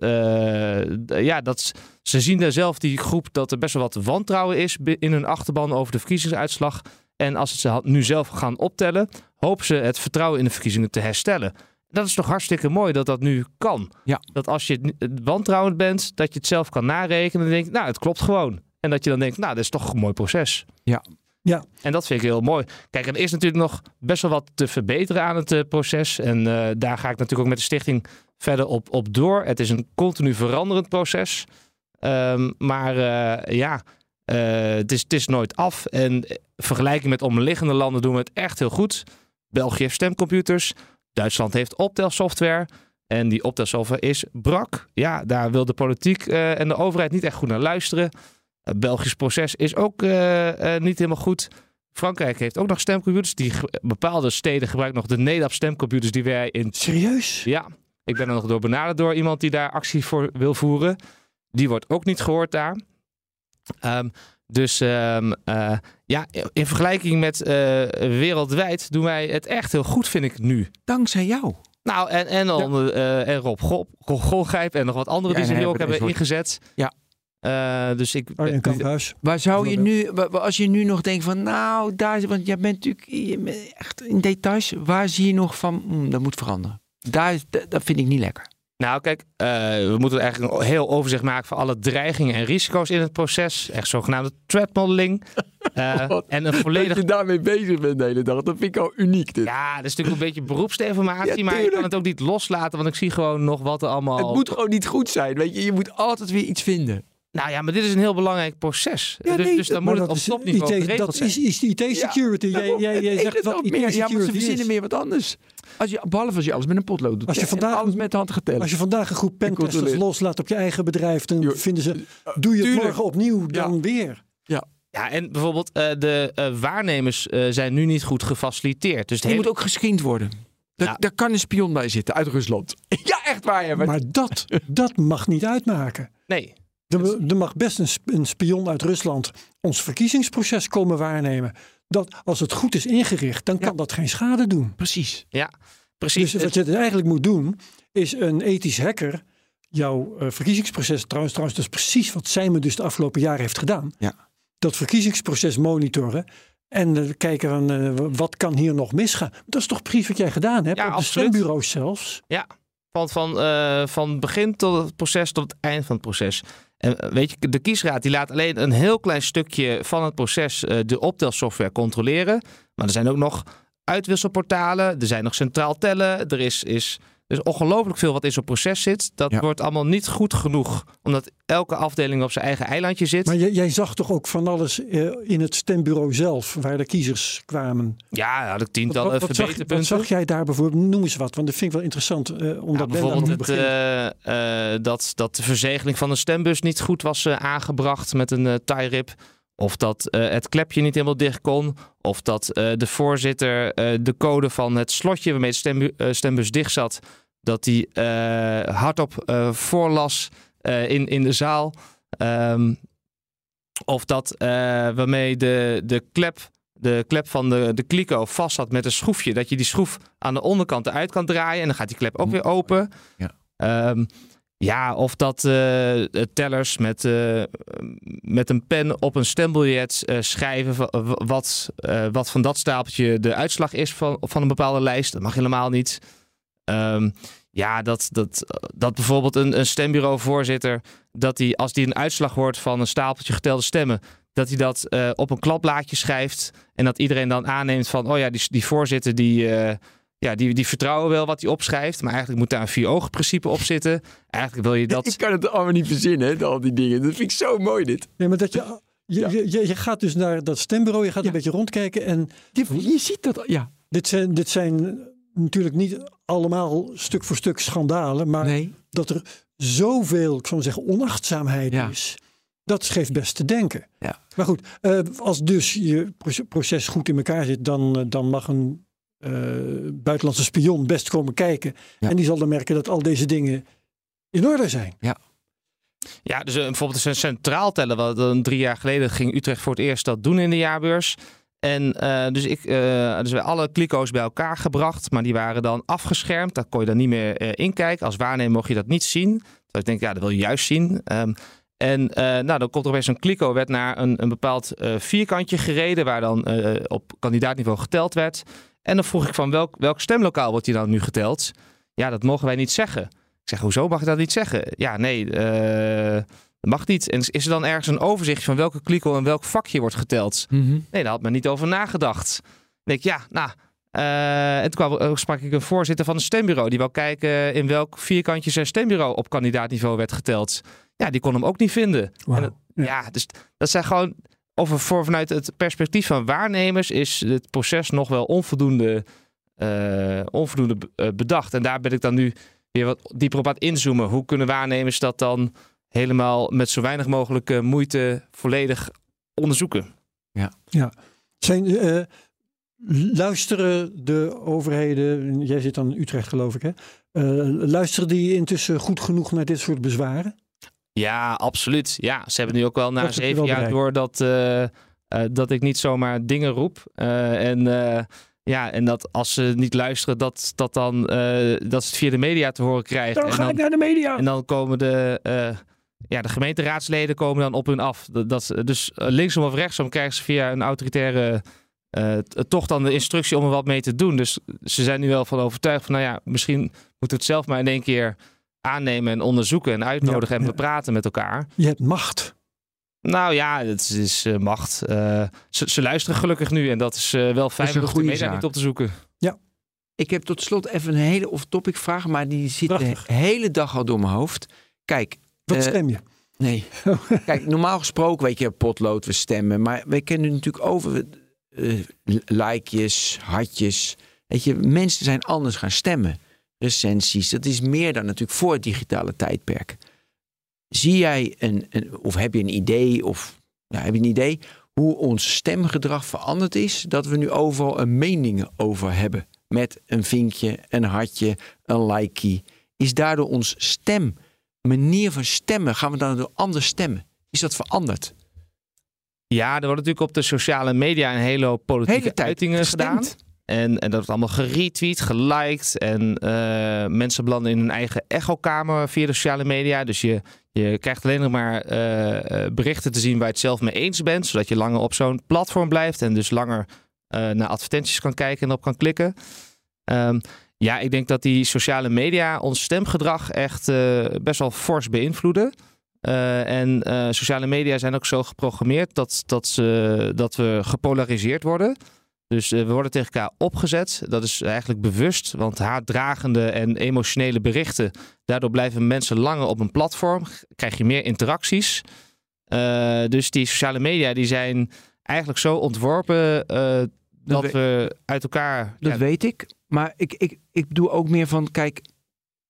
ja, dat ze zien daar zelf die groep dat er best wel wat wantrouwen is in hun achterban over de verkiezingsuitslag. En als ze het nu zelf gaan optellen, hopen ze het vertrouwen in de verkiezingen te herstellen. Dat is toch hartstikke mooi dat dat nu kan. Ja. Dat als je wantrouwend bent, dat je het zelf kan narekenen en denkt, nou, het klopt gewoon. En dat je dan denkt, nou, dat is toch een mooi proces. Ja. Ja. En dat vind ik heel mooi. Kijk, er is natuurlijk nog best wel wat te verbeteren aan het eh, proces. En eh, daar ga ik natuurlijk ook met de stichting verder op, op door. Het is een continu veranderend proces. Ehm, maar eh, ja, het, is, het is nooit af. En in vergelijking met omliggende landen doen we het echt heel goed. België heeft stemcomputers. Duitsland heeft optelsoftware. En die optelsoftware is brak. Ja, daar wil de politiek eh, en de overheid niet echt goed naar luisteren. Het Belgisch proces is ook eh, eh, niet helemaal goed. Frankrijk heeft ook nog stemcomputers. Die bepaalde steden gebruiken nog de NEDAP stemcomputers die wij in Serieus? ja, ik ben er nog door benaderd door iemand die daar actie voor wil voeren. Die wordt ook niet gehoord daar. Ehm, dus ehm, eh, ja, in vergelijking met eh, wereldwijd doen wij het echt heel goed, vind ik nu. Dankzij jou. Nou, en, en, dan, eh, en Rob Gol- Gol- Golgrijp en nog wat anderen Ja, die zich en nu ook hebben ingezet. Ja. Eh, dus ik, Arjen Kamphuis. Waar zou je nu, als je nu nog denkt van, nou, daar, want jij bent natuurlijk je bent echt in details, waar zie je nog van, hmm, dat moet veranderen? Daar, dat vind ik niet lekker. Nou, kijk, eh, we moeten eigenlijk een heel overzicht maken van alle dreigingen en risico's in het proces. Echt zogenaamde threat modeling. Wat? en een volledig daarmee bezig bent de hele dag, dat vind ik al uniek. Dit. Ja, dat is natuurlijk een beetje beroepsdeformatie, Ja, maar ik tuurlijk. kan het ook niet loslaten, want ik zie gewoon nog wat er allemaal... Het moet gewoon niet goed zijn, weet je. Je moet altijd weer iets vinden. Nou ja, maar dit is een heel belangrijk proces. Ja, dus, nee, dus dan moet het dat op topniveau geregeld Dat zijn. is, is IT-security. jij, daarom. jij, Het jij zegt wat meer. Ja, maar ze verzinnen meer wat anders. Als je, behalve als je alles met een potlood doet. Als je En vandaag- alles met de hand geteld. Als je vandaag een groep pentesters loslaat op je eigen bedrijf, dan Jo, vinden ze, doe je het morgen opnieuw dan weer. Ja, en bijvoorbeeld eh, de eh, waarnemers eh, zijn nu niet goed gefaciliteerd. Dus het Die hele- moet ook gescreend worden. Daar, Ja. daar kan een spion bij zitten uit Rusland. Ja, echt waar. Ja, maar- Maar dat, dat mag niet uitmaken. Nee, Er, er mag best een, sp- een spion uit Rusland ons verkiezingsproces komen waarnemen. Dat, als het goed is ingericht, dan kan Ja. dat geen schade doen. Precies. ja, precies. Dus wat je dus eigenlijk moet doen, is een ethisch hacker jouw eh, verkiezingsproces, trouwens, trouwens, dat is precies wat Simon dus de afgelopen jaren heeft gedaan. Ja. Dat verkiezingsproces monitoren en eh, kijken van eh, wat kan hier nog misgaan. Dat is toch precies wat jij gedaan hebt, Ja, op de stembureaus zelfs. Van, van, eh, van begin tot het proces tot het eind van het proces. En eh, weet je, de kiesraad die laat alleen een heel klein stukje van het proces eh, de optelsoftware controleren. Maar er zijn ook nog uitwisselportalen, er zijn nog centraal tellen, er is, is, is ongelooflijk veel wat in zo'n proces zit. Dat Ja. wordt allemaal niet goed genoeg, omdat elke afdeling op zijn eigen eilandje zit. Maar jij, jij zag toch ook van alles eh, in het stembureau zelf, waar de kiezers kwamen. ja, had ik Wat, tientallen wat, wat, zag, verbeterpunten. wat zag jij daar bijvoorbeeld? Noem eens wat, want dat vind ik wel interessant. Ja, Ben daar bijvoorbeeld het, eh, dat, dat de verzegeling van de stembus niet goed was aangebracht met een eh tie rip. Of dat eh, het klepje niet helemaal dicht kon. Of dat eh, de voorzitter eh, de code van het slotje waarmee de stembu- stembus dicht zat, dat die hardop voorlas in, in de zaal. Ehm, of dat waarmee de, de klep de klep van de, de kliko vast zat met een schroefje. Dat je die schroef aan de onderkant eruit kan draaien. En dan gaat die klep ook weer open. Ja. Ehm, ja, of dat eh, tellers met, eh, met een pen op een stembiljet eh, schrijven wa- wa- wat, wat van dat stapeltje de uitslag is van, van een bepaalde lijst. Dat mag helemaal niet. Ehm, ja, dat, dat, dat bijvoorbeeld een, een stembureauvoorzitter, dat hij als hij een uitslag hoort van een stapeltje getelde stemmen, dat hij dat op een klapblaadje schrijft en dat iedereen dan aanneemt van, oh ja, die, die voorzitter die, ja, die, die vertrouwen wel wat hij opschrijft, maar eigenlijk moet daar een vier-ogen principe op zitten. Eigenlijk wil je dat... Ik kan het allemaal niet verzinnen, hè, al die dingen. Dat vind ik zo mooi, dit. Nee, maar dat je, je, Ja. je, je, je gaat dus naar dat stembureau, je gaat Ja. een beetje rondkijken en Je, je ziet dat, ja. dit zijn, dit zijn natuurlijk niet allemaal stuk voor stuk schandalen, maar Nee. dat er zoveel, ik zou zeggen, onachtzaamheid Ja. is. Dat geeft best te denken. Ja. Maar goed, eh, als dus je proce- proces goed in elkaar zit, dan, eh, dan mag een buitenlandse spion best komen kijken. Ja. En die zal dan merken dat al deze dingen in orde zijn. Ja, dus eh, bijvoorbeeld een centraal tellen. Wat dan drie jaar geleden ging Utrecht voor het eerst dat doen in de jaarbeurs. En eh, dus ik, eh dus we alle kliko's bij elkaar gebracht, maar die waren dan afgeschermd. Daar kon je dan niet meer eh, inkijken. Als waarnemer mocht je dat niet zien. Dus ik denk, ja, dat wil je juist zien. Ehm, en eh, nou, dan komt er opeens een kliko, werd naar een, een bepaald eh, vierkantje gereden, waar dan eh, op kandidaatniveau geteld werd. En dan vroeg ik van welk, welk stemlokaal wordt hier dan nu geteld? Ja, dat mogen wij niet zeggen. Ik zeg, hoezo mag je dat niet zeggen? Ja, nee, dat mag niet. En is er dan ergens een overzicht van welke kliko en welk vakje wordt geteld? Nee, daar had men niet over nagedacht. Dan denk ik, ja, nou. eh, en toen kwam, eh, sprak ik een voorzitter van een stembureau. Die wou kijken in welk vierkantje zijn stembureau op kandidaatniveau werd geteld. Ja, die kon hem ook niet vinden. En dat- Ja. ja. dus dat zijn gewoon. Of voor vanuit het perspectief van waarnemers is het proces nog wel onvoldoende, eh, onvoldoende eh, bedacht. En daar ben ik dan nu weer wat dieper op aan het inzoomen. Hoe kunnen waarnemers dat dan helemaal met zo weinig mogelijk eh, moeite volledig onderzoeken? Zijn, eh, luisteren de overheden, jij zit dan in Utrecht geloof ik hè, Eh, luisteren die intussen goed genoeg naar dit soort bezwaren? Ja, absoluut. Ja, ze hebben nu ook wel na Dat zeven jaar door dat, eh, eh, dat ik niet zomaar dingen roep. Eh, en, ja, en dat als ze niet luisteren, dat, dat, dan, dat ze het via de media te horen krijgen. Dan en, ga dan, ik naar de media. en dan komen de, ja, de gemeenteraadsleden komen dan op hun af. Dat, dus linksom of rechtsom krijgen ze via een autoritaire toch dan de instructie om er wat mee te doen. Dus ze zijn nu wel van overtuigd van, nou ja, misschien moeten we het zelf maar in één keer aannemen en onderzoeken en uitnodigen Ja, en ja. bepraten met elkaar. Je hebt macht. Nou ja, het is, is, eh, macht. Eh, ze, ze luisteren gelukkig nu en dat is eh, wel fijn om de goede media zaak. niet op te zoeken. Ik heb tot slot even een hele off-topic vraag, maar die zit Prachtig. de hele dag al door mijn hoofd. Kijk, Wat stem je? Nee. Kijk, normaal gesproken, weet je, potlood, we stemmen. Maar we kennen natuurlijk over eh likejes, hartjes. Weet je, mensen zijn anders gaan stemmen. Recensies, dat is meer dan natuurlijk voor het digitale tijdperk. Zie jij een, een of heb je een idee, of ja, heb je een idee hoe ons stemgedrag veranderd is? Dat we nu overal een meningen over hebben. Met een vinkje, een hartje, een likeie. Is daardoor ons stem manier van stemmen, gaan we dan door anders stemmen? Is dat veranderd? Ja, er wordt natuurlijk op de sociale media een hele hoop politieke Hele tijd uitingen gedaan. En, en dat wordt allemaal geretweet, geliked. En eh, mensen belanden in hun eigen echokamer via de sociale media. Dus je, je krijgt alleen nog maar eh, eh, berichten te zien waar je het zelf mee eens bent. Zodat je langer op zo'n platform blijft. En dus langer naar advertenties kan kijken en op kan klikken. Ehm, ja, ik denk dat die sociale media ons stemgedrag echt best wel fors beïnvloeden. En sociale media zijn ook zo geprogrammeerd dat, dat, ze, dat we gepolariseerd worden. Dus eh, we worden tegen elkaar opgezet. Dat is eigenlijk bewust, want haatdragende en emotionele berichten. Daardoor blijven mensen langer op een platform. Krijg je meer interacties. Eh, dus die sociale media die zijn eigenlijk zo ontworpen eh, dat we- we uit elkaar. Dat ja, weet ik. Maar ik, ik, ik bedoel ook meer van, kijk,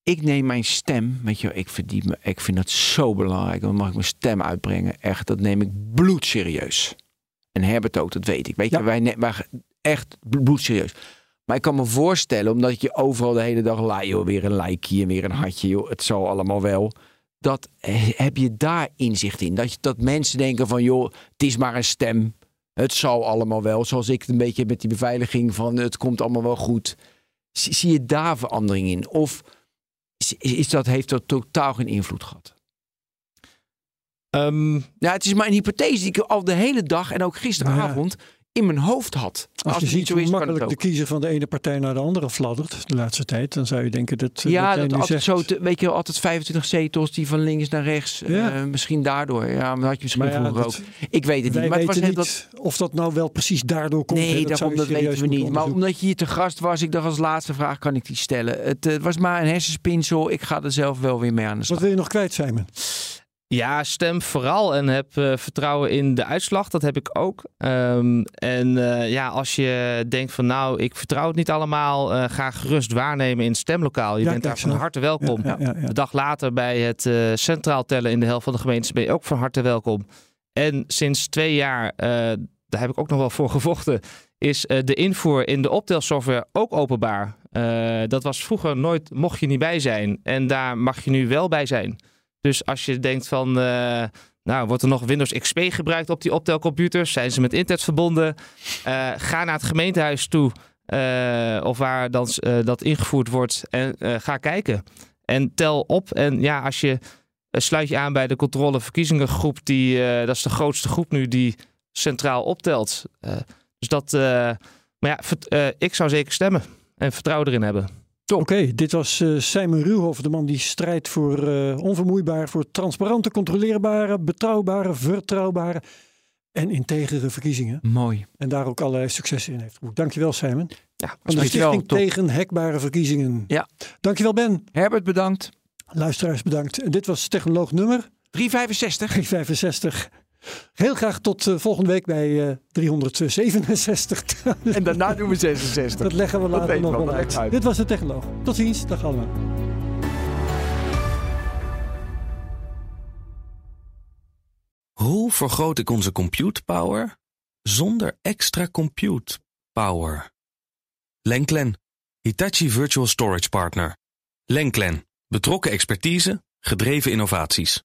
ik neem mijn stem. Weet je, ik, verdien me, ik vind dat zo belangrijk. Dan mag ik mijn stem uitbrengen. Echt, dat neem ik bloedserieus. En Herbert ook, dat weet ik. Weet je, Ja. wij, wij echt bloedserieus. Maar ik kan me voorstellen, omdat je overal de hele dag la, joh, weer een likeje en weer een hartje, joh, het zal allemaal wel. Dat eh, heb je daar inzicht in. Dat, je, dat mensen denken van, joh, het is maar een stem. Het zal allemaal wel. Zoals ik het een beetje met die beveiliging van het komt allemaal wel goed. Zie, zie je daar verandering in? Of is, is dat, heeft dat totaal geen invloed gehad? Ehm, Ja, het is maar een hypothese die ik al de hele dag en ook gisteravond in mijn hoofd had. Maar Als, je ziet hoe makkelijk de kiezer van de ene partij naar de andere fladdert de laatste tijd, dan zou je denken dat. eh, Ja, dat dat altijd zo, te- weet je, altijd 25 zetels die van links naar rechts. Ja. eh, misschien daardoor. Ja, maar dat had je misschien ja, vroeger dat- ook. Ik weet het niet. Maar het was net dat. of dat nou wel precies daardoor komt. Nee, zou daarom dat weten we niet. Maar omdat je hier te gast was, ik dacht als laatste vraag kan ik die stellen. Het eh, was maar een hersenspinsel. Ik ga er zelf wel weer mee aan de slag. Wat wil je nog kwijt, Simon? Ja, stem vooral en heb uh, vertrouwen in de uitslag. Dat heb ik ook. Um, en uh, ja, als je denkt van nou, ik vertrouw het niet allemaal, uh, ga gerust waarnemen in het stemlokaal. Je Ja, bent daar van harte welkom. Ja, ja, ja. De dag later bij het eh, centraal tellen in de helft van de gemeentes ben je ook van harte welkom. En sinds twee jaar, eh, daar heb ik ook nog wel voor gevochten, is eh, de invoer in de optelsoftware ook openbaar. Eh, dat was vroeger nooit, mocht je niet bij zijn. En daar mag je nu wel bij zijn. Dus als je denkt van, eh, nou, wordt er nog Windows XP gebruikt op die optelcomputers? Zijn ze met internet verbonden? Eh, ga naar het gemeentehuis toe, eh, of waar dan, dat ingevoerd wordt, en ga kijken. En tel op. En ja, als je sluit je aan bij de controleverkiezingengroep, die, dat is de grootste groep nu die centraal optelt. Dus dat, maar ja, ik zou zeker stemmen en vertrouwen erin hebben. Oké, dit was eh, Simon Ruwhoff, de man die strijdt voor eh, onvermoeibaar, voor transparante, controleerbare, betrouwbare, vertrouwbare en integere verkiezingen. Mooi. En daar ook allerlei successen in heeft geboekt. Dankjewel Simon. Ja, Van de. Stichting tegen hekbare verkiezingen. Ja. Dankjewel Ben. Herbert, bedankt. Luisteraars bedankt. En dit was technoloog nummer 365. 365. Heel graag tot eh, volgende week bij eh 367. En daarna doen we 66. Dat leggen we later nog we, wel uit. uit. Dit was de technoloog. Tot ziens. Dag allemaal. Hoe vergroot ik onze compute power zonder extra compute power? Lenklen, Hitachi Virtual Storage Partner. Lenklen, betrokken expertise, gedreven innovaties.